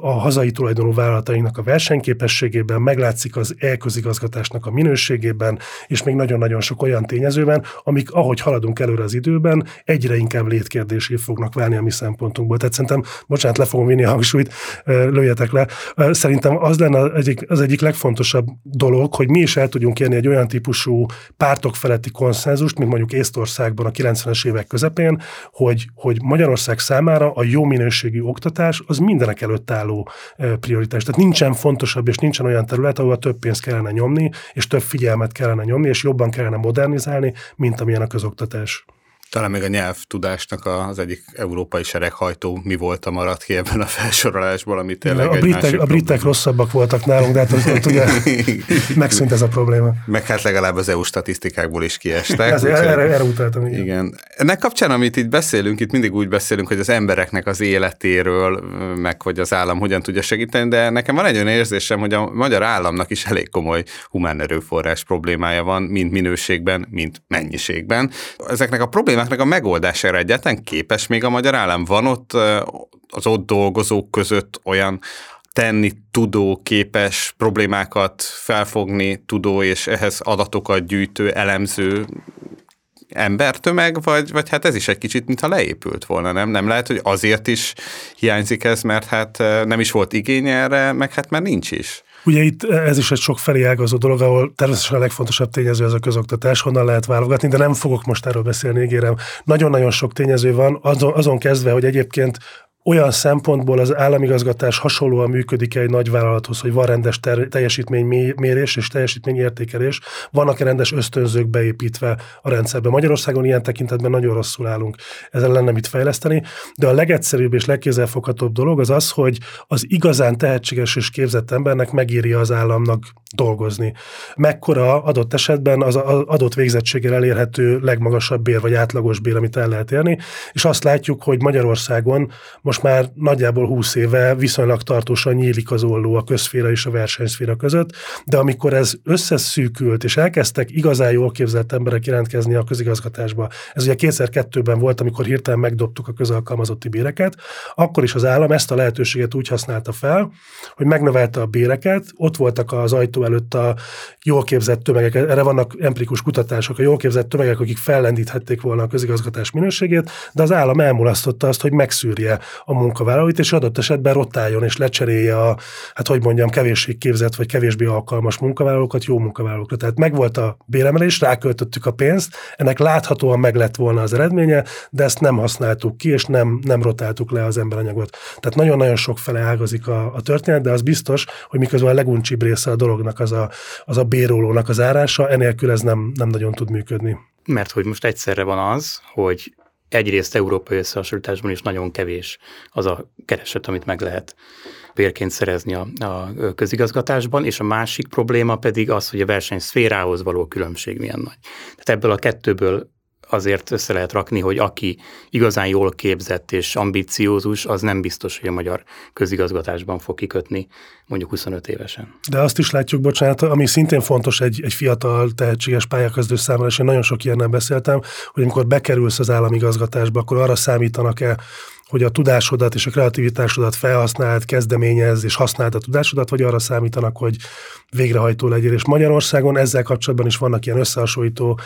a hazai tulajdonú vállalatainknak a versenyképességében, meglátszik az elközigazgatásnak a minőségében, és még nagyon-nagyon sok olyan tényezőben, amik ahogy haladunk előre az időben, egyre inkább létkérdésé fognak válni a mi szempontunkból. Tehát szerintem, bocsánat, le fogom vinni a hangsúlyt, lőjetek le. Szerintem az lenne az egyik, az egyik legfontosabb dolog, hogy mi is el tudjunk érni egy olyan típusú pártok feletti konszenzust, mint mondjuk Észtországban a 90-es évek közepén, hogy, hogy Magyarország számára a jó minőségű oktatás az mindenek előtt álló prioritás. Tehát nincsen fontosabb, és nincsen olyan terület, ahol több pénzt kellene nyomni, és több figyelmet kellene nyomni, és jobban kellene modernizálni, mint amilyen a közoktatás. Talán még a nyelvtudásnak az egyik európai sereghajtó mi volt a maradt ki ebben a felsorolásból, ami tényleg a, britek, a britek rosszabbak voltak nálunk, de hát az, ott ugye megszűnt ez a probléma. Meg hát legalább az EU statisztikákból is kiestek. Ez, erre, erre, erre utaltam, igen. igen. Ennek kapcsán, amit itt beszélünk, itt mindig úgy beszélünk, hogy az embereknek az életéről, meg hogy az állam hogyan tudja segíteni, de nekem van egy olyan érzésem, hogy a magyar államnak is elég komoly humán erőforrás problémája van, mind minőségben, mind mennyiségben. Ezeknek a problémák problémáknak a megoldására egyáltalán képes még a magyar állam? Van ott az ott dolgozók között olyan tenni tudó, képes problémákat felfogni tudó, és ehhez adatokat gyűjtő, elemző embertömeg, vagy, vagy hát ez is egy kicsit, mintha leépült volna, nem? Nem lehet, hogy azért is hiányzik ez, mert hát nem is volt igény erre, meg hát már nincs is. Ugye itt ez is egy sok felé ágazó dolog, ahol természetesen a legfontosabb tényező az a közoktatás, honnan lehet válogatni, de nem fogok most erről beszélni, ígérem. Nagyon-nagyon sok tényező van, azon, azon kezdve, hogy egyébként olyan szempontból az államigazgatás hasonlóan működik egy nagy vállalathoz, hogy van rendes ter- teljesítménymérés és teljesítményértékelés, vannak rendes ösztönzők beépítve a rendszerbe. Magyarországon ilyen tekintetben nagyon rosszul állunk. Ezzel lenne mit fejleszteni, de a legegyszerűbb és legkézzelfoghatóbb dolog az az, hogy az igazán tehetséges és képzett embernek megírja az államnak dolgozni. Mekkora adott esetben az adott végzettséggel elérhető legmagasabb bér vagy átlagos bér, amit el lehet érni, és azt látjuk, hogy Magyarországon most már nagyjából 20 éve viszonylag tartósan nyílik az olló a közféra és a versenyszféra között, de amikor ez összeszűkült, és elkezdtek igazán jól képzett emberek jelentkezni a közigazgatásba, ez ugye kétszer kettőben volt, amikor hirtelen megdobtuk a közalkalmazotti béreket, akkor is az állam ezt a lehetőséget úgy használta fel, hogy megnövelte a béreket, ott voltak az ajtó előtt a jól képzett tömegek, erre vannak empirikus kutatások, a jól képzett tömegek, akik fellendíthették volna a közigazgatás minőségét, de az állam elmulasztotta azt, hogy megszűrje a munkavállalóit, és adott esetben rotáljon és lecserélje a, hát hogy mondjam, kevéssé képzett vagy kevésbé alkalmas munkavállalókat jó munkavállalókra. Tehát megvolt a béremelés, ráköltöttük a pénzt, ennek láthatóan meg lett volna az eredménye, de ezt nem használtuk ki, és nem, nem rotáltuk le az emberanyagot. Tehát nagyon-nagyon sok fele ágazik a, a történet, de az biztos, hogy miközben a leguncsibb része a dolognak az a, az a bérólónak az árása, enélkül ez nem, nem nagyon tud működni. Mert hogy most egyszerre van az, hogy egyrészt európai összehasonlításban is nagyon kevés az a kereset, amit meg lehet bérként szerezni a, a közigazgatásban, és a másik probléma pedig az, hogy a verseny szférához való különbség milyen nagy. Tehát ebből a kettőből azért össze lehet rakni, hogy aki igazán jól képzett és ambiciózus, az nem biztos, hogy a magyar közigazgatásban fog kikötni mondjuk 25 évesen. De azt is látjuk, bocsánat, ami szintén fontos egy, egy fiatal, tehetséges pályakezdő számára, és én nagyon sok ilyennel beszéltem, hogy amikor bekerülsz az államigazgatásba, akkor arra számítanak-e, hogy a tudásodat és a kreativitásodat felhasználd, kezdeményez és használd a tudásodat, vagy arra számítanak, hogy végrehajtó legyél. És Magyarországon ezzel kapcsolatban is vannak ilyen összehasonlító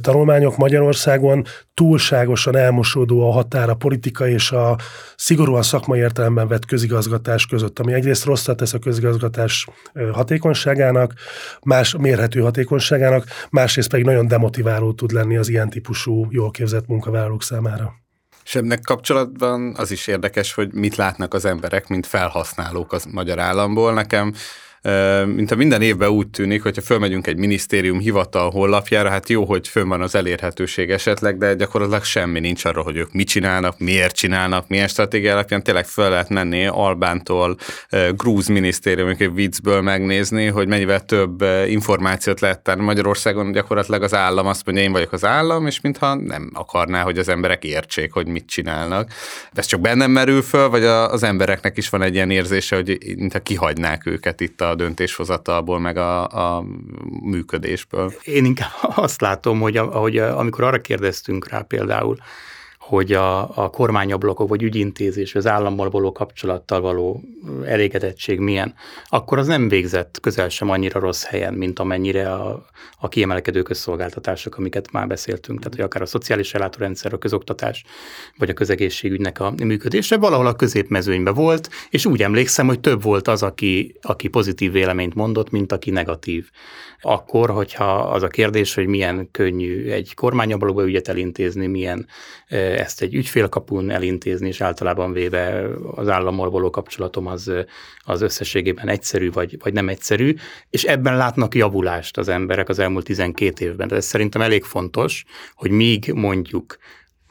tanulmányok. Magyarországon túlságosan elmosódó a határ a politika és a szigorúan szakmai értelemben vett közigazgatás között, ami egyrészt rosszat tesz a közigazgatás hatékonyságának, más mérhető hatékonyságának, másrészt pedig nagyon demotiváló tud lenni az ilyen típusú jól képzett munkavállalók számára. És ennek kapcsolatban az is érdekes, hogy mit látnak az emberek, mint felhasználók az magyar államból. Nekem mint a minden évben úgy tűnik, hogyha fölmegyünk egy minisztérium hivatal honlapjára, hát jó, hogy fönn van az elérhetőség esetleg, de gyakorlatilag semmi nincs arról, hogy ők mit csinálnak, miért csinálnak, milyen stratégia alapján tényleg föl lehet menni Albántól grúz minisztérium, egy viccből megnézni, hogy mennyivel több információt lehet tenni. Magyarországon gyakorlatilag az állam azt mondja, én vagyok az állam, és mintha nem akarná, hogy az emberek értsék, hogy mit csinálnak. De ez csak bennem merül föl, vagy az embereknek is van egy ilyen érzése, hogy mintha kihagynák őket itt a a döntéshozatalból, meg a, a működésből. Én inkább azt látom, hogy, hogy amikor arra kérdeztünk rá például, hogy a, a kormányablakok vagy ügyintézés, az állammal való kapcsolattal való elégedettség milyen, akkor az nem végzett közel sem annyira rossz helyen, mint amennyire a, a kiemelkedő közszolgáltatások, amiket már beszéltünk, tehát hogy akár a szociális ellátórendszer, a közoktatás, vagy a közegészségügynek a működése valahol a középmezőnyben volt, és úgy emlékszem, hogy több volt az, aki, aki pozitív véleményt mondott, mint aki negatív akkor, hogyha az a kérdés, hogy milyen könnyű egy kormányablakba ügyet elintézni, milyen ezt egy ügyfélkapun elintézni, és általában véve az állammal való kapcsolatom az, az összességében egyszerű, vagy, vagy nem egyszerű, és ebben látnak javulást az emberek az elmúlt 12 évben. De ez szerintem elég fontos, hogy míg mondjuk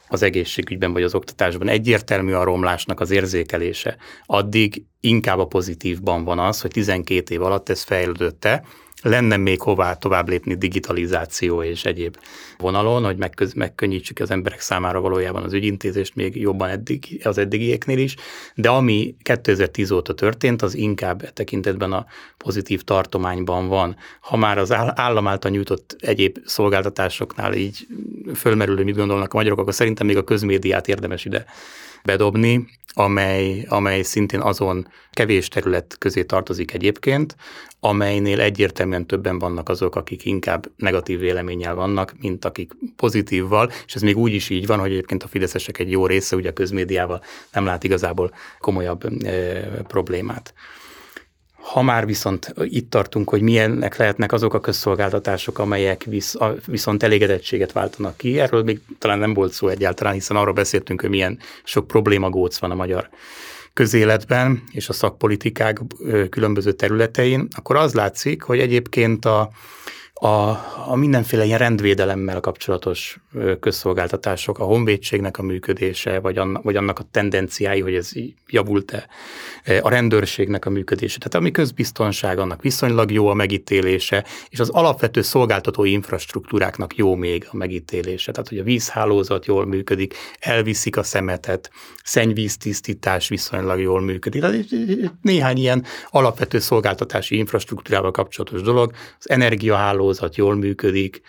az egészségügyben vagy az oktatásban egyértelmű a romlásnak az érzékelése, addig inkább a pozitívban van az, hogy 12 év alatt ez fejlődötte, lenne még hová tovább lépni digitalizáció és egyéb vonalon, hogy megköz, megkönnyítsük az emberek számára valójában az ügyintézést még jobban eddig, az eddigieknél is, de ami 2010 óta történt, az inkább e tekintetben a pozitív tartományban van. Ha már az állam által nyújtott egyéb szolgáltatásoknál így fölmerül, hogy mit gondolnak a magyarok, akkor szerintem még a közmédiát érdemes ide bedobni. Amely, amely szintén azon kevés terület közé tartozik egyébként, amelynél egyértelműen többen vannak azok, akik inkább negatív véleménnyel vannak, mint akik pozitívval, és ez még úgy is így van, hogy egyébként a fideszesek egy jó része ugye a közmédiával nem lát igazából komolyabb e, problémát. Ha már viszont itt tartunk, hogy milyennek lehetnek azok a közszolgáltatások, amelyek visz, a, viszont elégedettséget váltanak ki, erről még talán nem volt szó egyáltalán, hiszen arról beszéltünk, hogy milyen sok probléma góc van a magyar közéletben és a szakpolitikák különböző területein, akkor az látszik, hogy egyébként a, a, a mindenféle ilyen rendvédelemmel kapcsolatos közszolgáltatások, a honvédségnek a működése, vagy, annak, vagy annak a tendenciái, hogy ez javult-e, a rendőrségnek a működése. Tehát ami közbiztonság, annak viszonylag jó a megítélése, és az alapvető szolgáltatói infrastruktúráknak jó még a megítélése. Tehát, hogy a vízhálózat jól működik, elviszik a szemetet, szennyvíztisztítás viszonylag jól működik. Tehát néhány ilyen alapvető szolgáltatási infrastruktúrával kapcsolatos dolog, az energiahálózat, hálózat jól működik,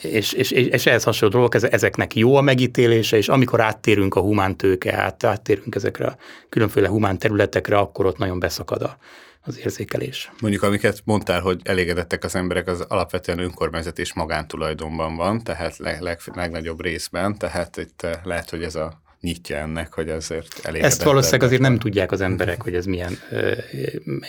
és, és, és ehhez hasonló dolgok, ezeknek jó a megítélése, és amikor áttérünk a humán tőke, át, áttérünk ezekre a különféle humán területekre, akkor ott nagyon beszakad a, az érzékelés. Mondjuk, amiket mondtál, hogy elégedettek az emberek, az alapvetően önkormányzat és magántulajdonban van, tehát leg, leg, legnagyobb részben, tehát itt eh, lehet, hogy ez a nyitja ennek, hogy ezért elég. Ezt valószínűleg azért nem tudják az emberek, hogy ez milyen,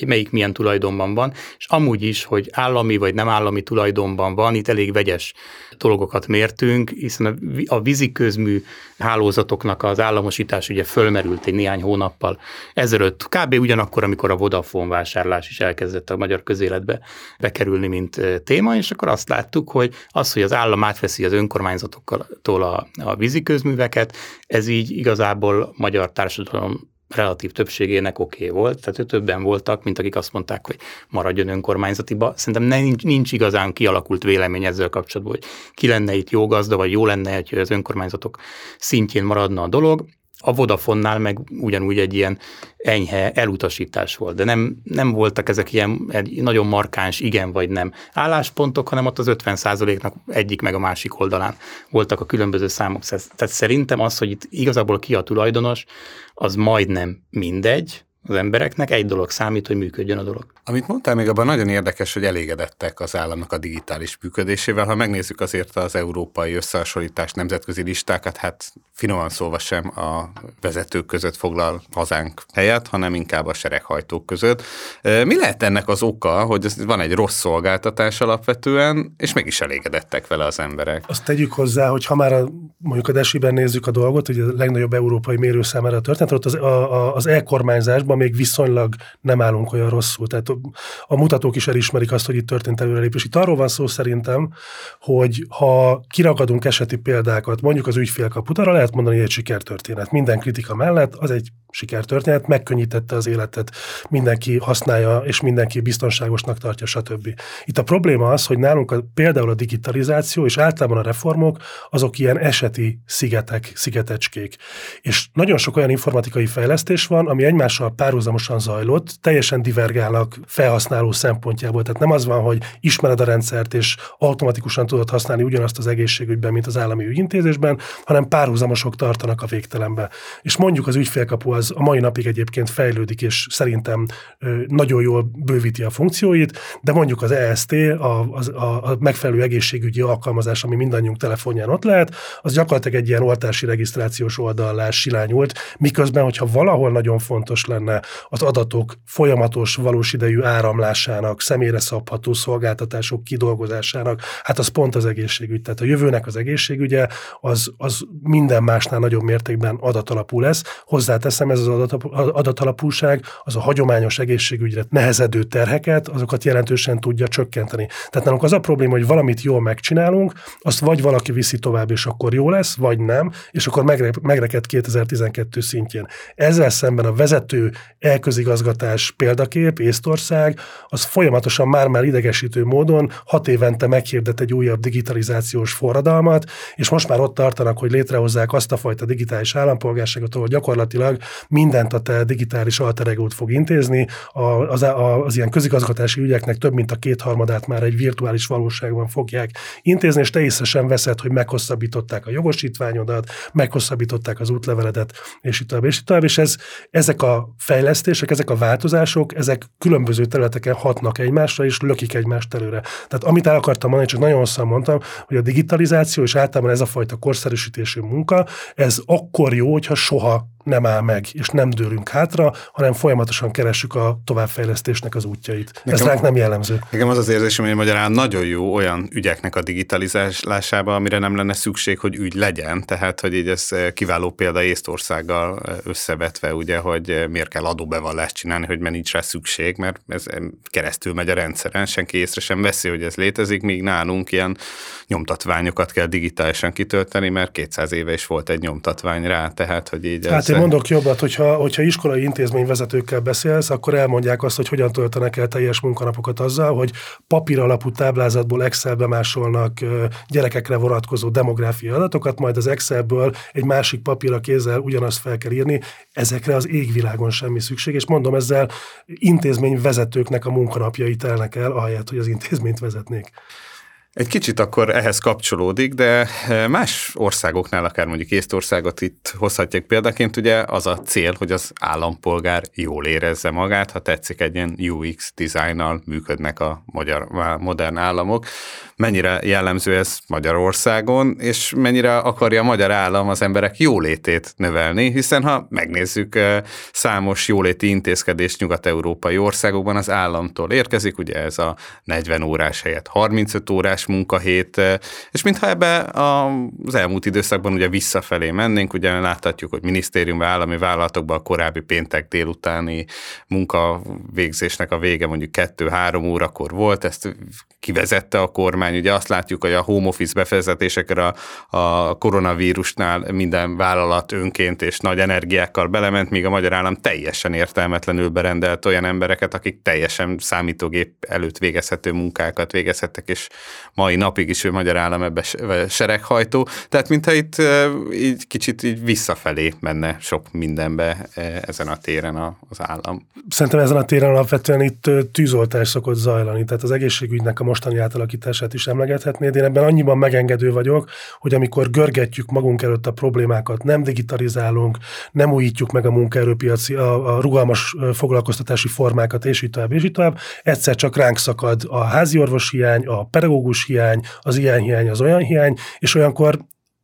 melyik milyen tulajdonban van, és amúgy is, hogy állami vagy nem állami tulajdonban van, itt elég vegyes dolgokat mértünk, hiszen a víziközmű hálózatoknak az államosítás ugye fölmerült egy néhány hónappal ezelőtt, kb. ugyanakkor, amikor a Vodafone vásárlás is elkezdett a magyar közéletbe bekerülni, mint téma, és akkor azt láttuk, hogy az, hogy az állam átveszi az önkormányzatoktól a, a víziközműveket, ez így igazából magyar társadalom relatív többségének oké okay volt, tehát többen voltak, mint akik azt mondták, hogy maradjon önkormányzatiba. Szerintem nincs, nincs igazán kialakult vélemény ezzel kapcsolatban, hogy ki lenne itt jó gazda, vagy jó lenne, hogy az önkormányzatok szintjén maradna a dolog. A Vodafonnál meg ugyanúgy egy ilyen enyhe elutasítás volt, de nem, nem voltak ezek ilyen egy nagyon markáns igen vagy nem álláspontok, hanem ott az 50 nak egyik meg a másik oldalán voltak a különböző számok. Tehát szerintem az, hogy itt igazából ki a tulajdonos, az majdnem mindegy, az embereknek, egy dolog számít, hogy működjön a dolog. Amit mondtál, még abban nagyon érdekes, hogy elégedettek az államnak a digitális működésével. Ha megnézzük azért az európai összehasonlítás nemzetközi listákat, hát finoman szólva sem a vezetők között foglal hazánk helyet, hanem inkább a sereghajtók között. Mi lehet ennek az oka, hogy van egy rossz szolgáltatás alapvetően, és mégis elégedettek vele az emberek? Azt tegyük hozzá, hogy ha már a, mondjuk a Desiben nézzük a dolgot, hogy a legnagyobb európai mérőszámára történt, ott az, a, a, az e-kormányzásban még viszonylag nem állunk olyan rosszul. Tehát a mutatók is elismerik azt, hogy itt történt előrelépés. Itt arról van szó szerintem, hogy ha kiragadunk eseti példákat, mondjuk az ügyfélkaput, arra lehet mondani, hogy egy sikertörténet. Minden kritika mellett az egy sikertörténet, megkönnyítette az életet, mindenki használja, és mindenki biztonságosnak tartja, stb. Itt a probléma az, hogy nálunk a, például a digitalizáció és általában a reformok, azok ilyen eseti szigetek, szigetecskék. És nagyon sok olyan informatikai fejlesztés van, ami egymással párhuzamosan zajlott, teljesen divergálnak felhasználó szempontjából. Tehát nem az van, hogy ismered a rendszert, és automatikusan tudod használni ugyanazt az egészségügyben, mint az állami ügyintézésben, hanem párhuzamosok tartanak a végtelenbe. És mondjuk az ügyfélkapu az a mai napig egyébként fejlődik, és szerintem nagyon jól bővíti a funkcióit, de mondjuk az EST, a, a, a megfelelő egészségügyi alkalmazás, ami mindannyiunk telefonján ott lehet, az gyakorlatilag egy ilyen oltási regisztrációs oldallá silányult, miközben, hogyha valahol nagyon fontos lenne az adatok folyamatos, valós idejű áramlásának, személyre szabható szolgáltatások kidolgozásának, hát az pont az egészségügy. Tehát a jövőnek az egészségügye az, az minden másnál nagyobb mértékben adatalapú lesz. Hozzáteszem, ez az adatalapúság az a hagyományos egészségügyre nehezedő terheket, azokat jelentősen tudja csökkenteni. Tehát nálunk az a probléma, hogy valamit jól megcsinálunk, azt vagy valaki viszi tovább, és akkor jó lesz, vagy nem, és akkor megre, megreked 2012 szintjén. Ezzel szemben a vezető elközigazgatás példakép, Észtország, az folyamatosan már-már idegesítő módon hat évente meghirdet egy újabb digitalizációs forradalmat, és most már ott tartanak, hogy létrehozzák azt a fajta digitális állampolgárságot, ahol gyakorlatilag mindent a te digitális alteregót fog intézni, az, a, az ilyen közigazgatási ügyeknek több mint a kétharmadát már egy virtuális valóságban fogják intézni, és te észre sem veszed, hogy meghosszabbították a jogosítványodat, meghosszabbították az útleveledet, és itt tovább, és itt tovább, és ez, ezek a fejlesztések, ezek a változások, ezek különböző területeken hatnak egymásra, és lökik egymást előre. Tehát amit el akartam mondani, csak nagyon hosszan mondtam, hogy a digitalizáció és általában ez a fajta korszerűsítésű munka, ez akkor jó, hogyha soha nem áll meg, és nem dőlünk hátra, hanem folyamatosan keressük a továbbfejlesztésnek az útjait. Nekem, Ez ránk nem jellemző. Nekem az az érzésem, hogy magyarán nagyon jó olyan ügyeknek a digitalizálásába, amire nem lenne szükség, hogy ügy legyen. Tehát, hogy így ez kiváló példa Észtországgal összevetve, ugye, hogy miért kell adóbevallást csinálni, hogy mert nincs rá szükség, mert ez keresztül megy a rendszeren, senki észre sem veszi, hogy ez létezik, míg nálunk ilyen nyomtatványokat kell digitálisan kitölteni, mert 200 éve is volt egy nyomtatvány rá, tehát, hogy így hát ez mondok jobbat, hogyha, hogyha iskolai intézményvezetőkkel beszélsz, akkor elmondják azt, hogy hogyan töltenek el teljes munkanapokat azzal, hogy papír alapú táblázatból Excelbe másolnak gyerekekre vonatkozó demográfiai adatokat, majd az Excelből egy másik papírra kézzel ugyanazt fel kell írni. Ezekre az égvilágon semmi szükség, és mondom ezzel intézményvezetőknek a munkanapjait telnek el, ahelyett, hogy az intézményt vezetnék. Egy kicsit akkor ehhez kapcsolódik, de eh, más országoknál, akár mondjuk Észtországot itt hozhatják példaként, ugye az a cél, hogy az állampolgár jól érezze magát, ha tetszik egy ilyen UX dizájnnal működnek a magyar modern államok. Mennyire jellemző ez Magyarországon, és mennyire akarja a magyar állam az emberek jólétét növelni, hiszen ha megnézzük számos jóléti intézkedés nyugat-európai országokban az államtól érkezik, ugye ez a 40 órás helyett 35 órás munkahét, és mintha ebbe az elmúlt időszakban ugye visszafelé mennénk, ugye láthatjuk, hogy minisztériumban, állami vállalatokban a korábbi péntek délutáni munkavégzésnek a vége mondjuk 2-3 órakor volt, ezt kivezette a kormány, ugye azt látjuk, hogy a home office befejezetésekre a, a koronavírusnál minden vállalat önként és nagy energiákkal belement, míg a magyar állam teljesen értelmetlenül berendelt olyan embereket, akik teljesen számítógép előtt végezhető munkákat végezhettek, és mai napig is ő magyar állam ebbe sereghajtó. Tehát mintha itt így kicsit így visszafelé menne sok mindenbe ezen a téren az állam. Szerintem ezen a téren alapvetően itt tűzoltás szokott zajlani, tehát az egészségügynek a mostani átalakítását is emlegethetnéd. Én ebben annyiban megengedő vagyok, hogy amikor görgetjük magunk előtt a problémákat, nem digitalizálunk, nem újítjuk meg a munkaerőpiaci, a, a rugalmas foglalkoztatási formákat, és így tovább, és így tovább, egyszer csak ránk szakad a házi hiány, a pedagógus hiány, az ilyen hiány, az olyan hiány, és olyankor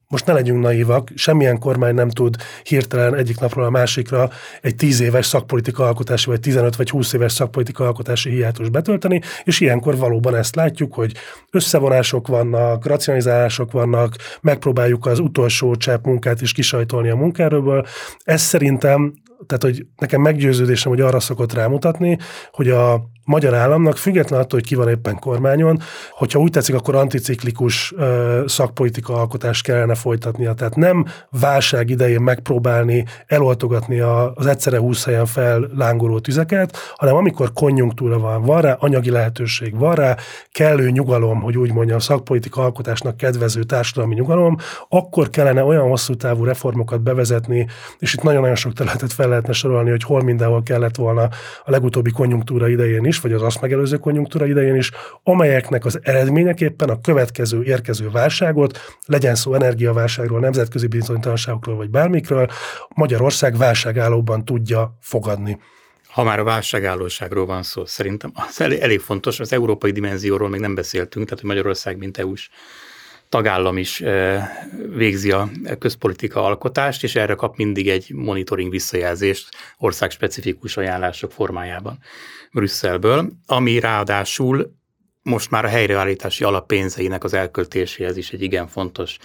most ne legyünk naívak, semmilyen kormány nem tud hirtelen egyik napról a másikra egy 10 éves szakpolitika alkotási, vagy 15 vagy 20 éves szakpolitika alkotási hiátus betölteni, és ilyenkor valóban ezt látjuk, hogy összevonások vannak, racionalizálások vannak, megpróbáljuk az utolsó csepp munkát is kisajtolni a munkáról. Ez szerintem, tehát hogy nekem meggyőződésem, hogy arra szokott rámutatni, hogy a magyar államnak, független attól, hogy ki van éppen kormányon, hogyha úgy tetszik, akkor anticiklikus ö, szakpolitika alkotást kellene folytatnia. Tehát nem válság idején megpróbálni eloltogatni a, az egyszerre húsz helyen fellángoló tüzeket, hanem amikor konjunktúra van, van rá, anyagi lehetőség van rá, kellő nyugalom, hogy úgy mondjam, szakpolitika alkotásnak kedvező társadalmi nyugalom, akkor kellene olyan hosszú távú reformokat bevezetni, és itt nagyon-nagyon sok területet fel lehetne sorolni, hogy hol mindenhol kellett volna a legutóbbi konjunktúra idején is, is, vagy az azt megelőző konjunktúra idején is, amelyeknek az eredményeképpen a következő érkező válságot, legyen szó energiaválságról, nemzetközi bizonytalanságokról, vagy bármikről, Magyarország válságállóban tudja fogadni. Ha már a válságállóságról van szó, szerintem az elég, fontos, az európai dimenzióról még nem beszéltünk, tehát hogy Magyarország, mint EU-s tagállam is végzi a közpolitika alkotást, és erre kap mindig egy monitoring visszajelzést országspecifikus ajánlások formájában Brüsszelből, ami ráadásul most már a helyreállítási alappénzeinek az elköltéséhez is egy igen fontos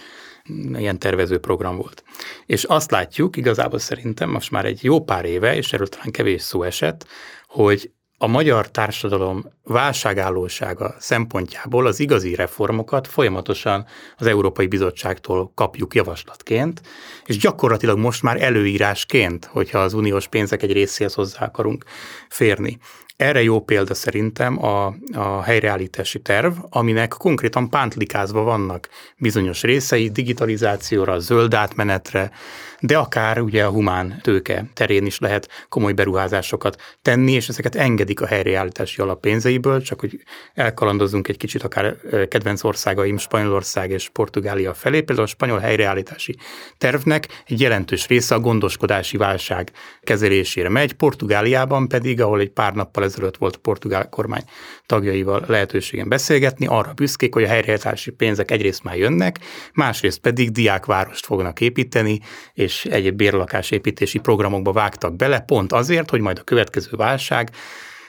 ilyen tervező program volt. És azt látjuk, igazából szerintem most már egy jó pár éve, és erről talán kevés szó esett, hogy a magyar társadalom válságállósága szempontjából az igazi reformokat folyamatosan az Európai Bizottságtól kapjuk javaslatként, és gyakorlatilag most már előírásként, hogyha az uniós pénzek egy részéhez hozzá akarunk férni. Erre jó példa szerintem a, a helyreállítási terv, aminek konkrétan pántlikázva vannak bizonyos részei, digitalizációra, zöld átmenetre, de akár ugye a humán tőke terén is lehet komoly beruházásokat tenni, és ezeket engedik a helyreállítási alap pénzeiből, csak hogy elkalandozunk egy kicsit akár kedvenc országaim Spanyolország és Portugália felé. Például a spanyol helyreállítási tervnek egy jelentős része a gondoskodási válság kezelésére megy, Portugáliában pedig, ahol egy pár nappal ezelőtt volt portugál kormány tagjaival lehetőségen beszélgetni, arra büszkék, hogy a helyreállítási pénzek egyrészt már jönnek, másrészt pedig diákvárost fognak építeni, és egyéb bérlakásépítési programokba vágtak bele, pont azért, hogy majd a következő válság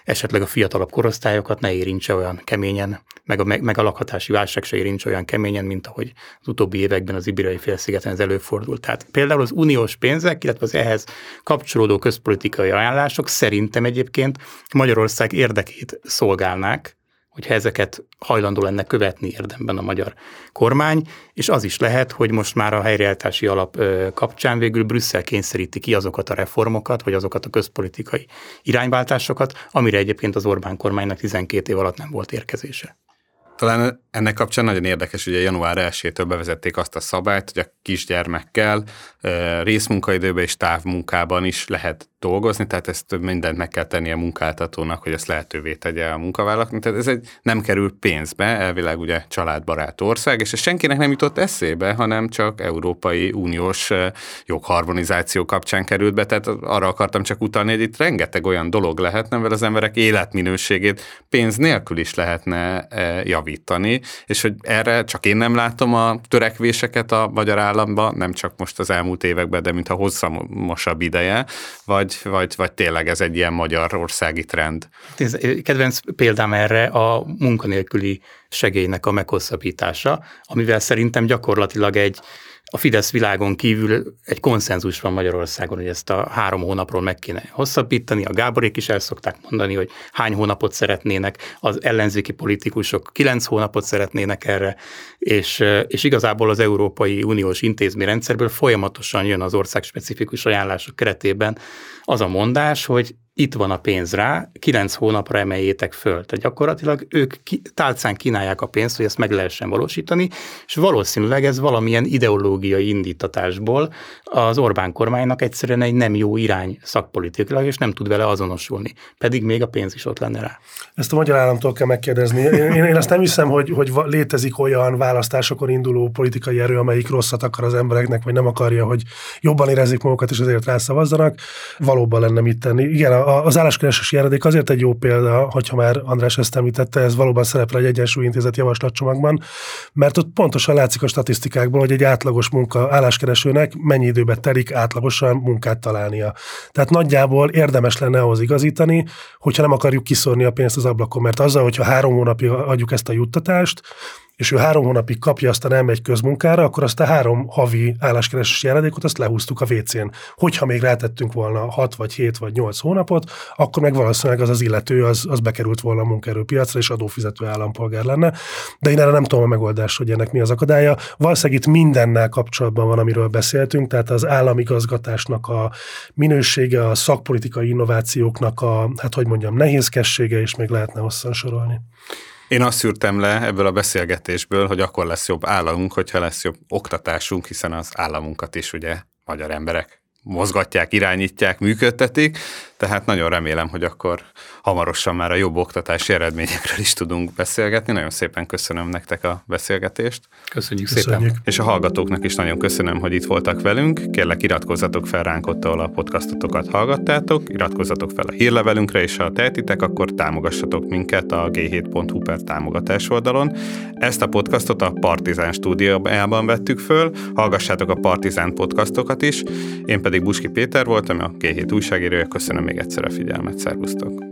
esetleg a fiatalabb korosztályokat ne érintse olyan keményen, meg a, meg a lakhatási válság se érintse olyan keményen, mint ahogy az utóbbi években az Ibériai félszigeten ez előfordult. Tehát például az uniós pénzek, illetve az ehhez kapcsolódó közpolitikai ajánlások szerintem egyébként Magyarország érdekét szolgálnák, hogyha ezeket hajlandó lenne követni érdemben a magyar kormány, és az is lehet, hogy most már a helyreállítási alap kapcsán végül Brüsszel kényszeríti ki azokat a reformokat, vagy azokat a közpolitikai irányváltásokat, amire egyébként az Orbán kormánynak 12 év alatt nem volt érkezése. Talán ennek kapcsán nagyon érdekes, a január 1-től bevezették azt a szabályt, hogy a kisgyermekkel részmunkaidőben és távmunkában is lehet dolgozni, tehát ezt mindent meg kell tennie a munkáltatónak, hogy ezt lehetővé tegye a munkavállalóknak. Tehát ez egy nem kerül pénzbe, elvileg ugye családbarát ország, és ez senkinek nem jutott eszébe, hanem csak Európai Uniós jogharmonizáció kapcsán került be. Tehát arra akartam csak utalni, hogy itt rengeteg olyan dolog lehetne, mert az emberek életminőségét pénz nélkül is lehetne javítani, és hogy erre csak én nem látom a törekvéseket a magyar államban, nem csak most az elmúlt években, de mintha hosszamosabb ideje, vagy vagy, vagy, vagy tényleg ez egy ilyen magyarországi trend? Ez, kedvenc példám erre a munkanélküli segélynek a meghosszabbítása, amivel szerintem gyakorlatilag egy a Fidesz világon kívül egy konszenzus van Magyarországon, hogy ezt a három hónapról meg kéne hosszabbítani. A Gáborék is el szokták mondani, hogy hány hónapot szeretnének, az ellenzéki politikusok kilenc hónapot szeretnének erre, és, és igazából az Európai Uniós intézményrendszerből folyamatosan jön az ország specifikus ajánlások keretében az a mondás, hogy itt van a pénz rá, kilenc hónapra emeljétek föl. Tehát gyakorlatilag ők ki, tálcán kínálják a pénzt, hogy ezt meg lehessen valósítani, és valószínűleg ez valamilyen ideológiai indítatásból az Orbán kormánynak egyszerűen egy nem jó irány szakpolitikailag, és nem tud vele azonosulni. Pedig még a pénz is ott lenne rá. Ezt a magyar államtól kell megkérdezni. Én, én azt nem hiszem, hogy, hogy létezik olyan választásokon induló politikai erő, amelyik rosszat akar az embereknek, vagy nem akarja, hogy jobban érezzék magukat, és azért rászavazzanak. Valóban lenne mit tenni. Igen, az álláskeresési járadék azért egy jó példa, hogyha már András ezt említette, ez valóban szerepel egy Egyensúlyintézet javaslatcsomagban, mert ott pontosan látszik a statisztikákból, hogy egy átlagos munka álláskeresőnek mennyi időbe telik átlagosan munkát találnia. Tehát nagyjából érdemes lenne ahhoz igazítani, hogyha nem akarjuk kiszórni a pénzt az ablakon, mert azzal, hogyha három hónapig adjuk ezt a juttatást, és ő három hónapig kapja, aztán elmegy közmunkára, akkor azt a három havi álláskeresési jelenlékot azt lehúztuk a WC-n. Hogyha még rátettünk volna 6 vagy 7 vagy 8 hónapot, akkor meg valószínűleg az az illető, az, az bekerült volna a munkaerőpiacra, és adófizető állampolgár lenne. De én erre nem tudom a megoldást, hogy ennek mi az akadálya. Valószínűleg itt mindennel kapcsolatban van, amiről beszéltünk, tehát az államigazgatásnak a minősége, a szakpolitikai innovációknak a, hát hogy mondjam, nehézkessége, és még lehetne hosszan sorolni. Én azt szűrtem le ebből a beszélgetésből, hogy akkor lesz jobb államunk, hogyha lesz jobb oktatásunk, hiszen az államunkat is ugye magyar emberek mozgatják, irányítják, működtetik, tehát nagyon remélem, hogy akkor hamarosan már a jobb oktatási eredményekről is tudunk beszélgetni. Nagyon szépen köszönöm nektek a beszélgetést. Köszönjük, Köszönjük. szépen. És a hallgatóknak is nagyon köszönöm, hogy itt voltak velünk. Kérlek, iratkozzatok fel ránk ott, ahol a podcastotokat hallgattátok, iratkozzatok fel a hírlevelünkre, és ha tehetitek, akkor támogassatok minket a g7.hu per támogatás oldalon. Ezt a podcastot a Partizán stúdiójában vettük föl, hallgassátok a Partizán podcastokat is. Én pedig Buski Péter voltam, a G7 újságírója. Köszönöm még egyszer a figyelmet, szervusztok!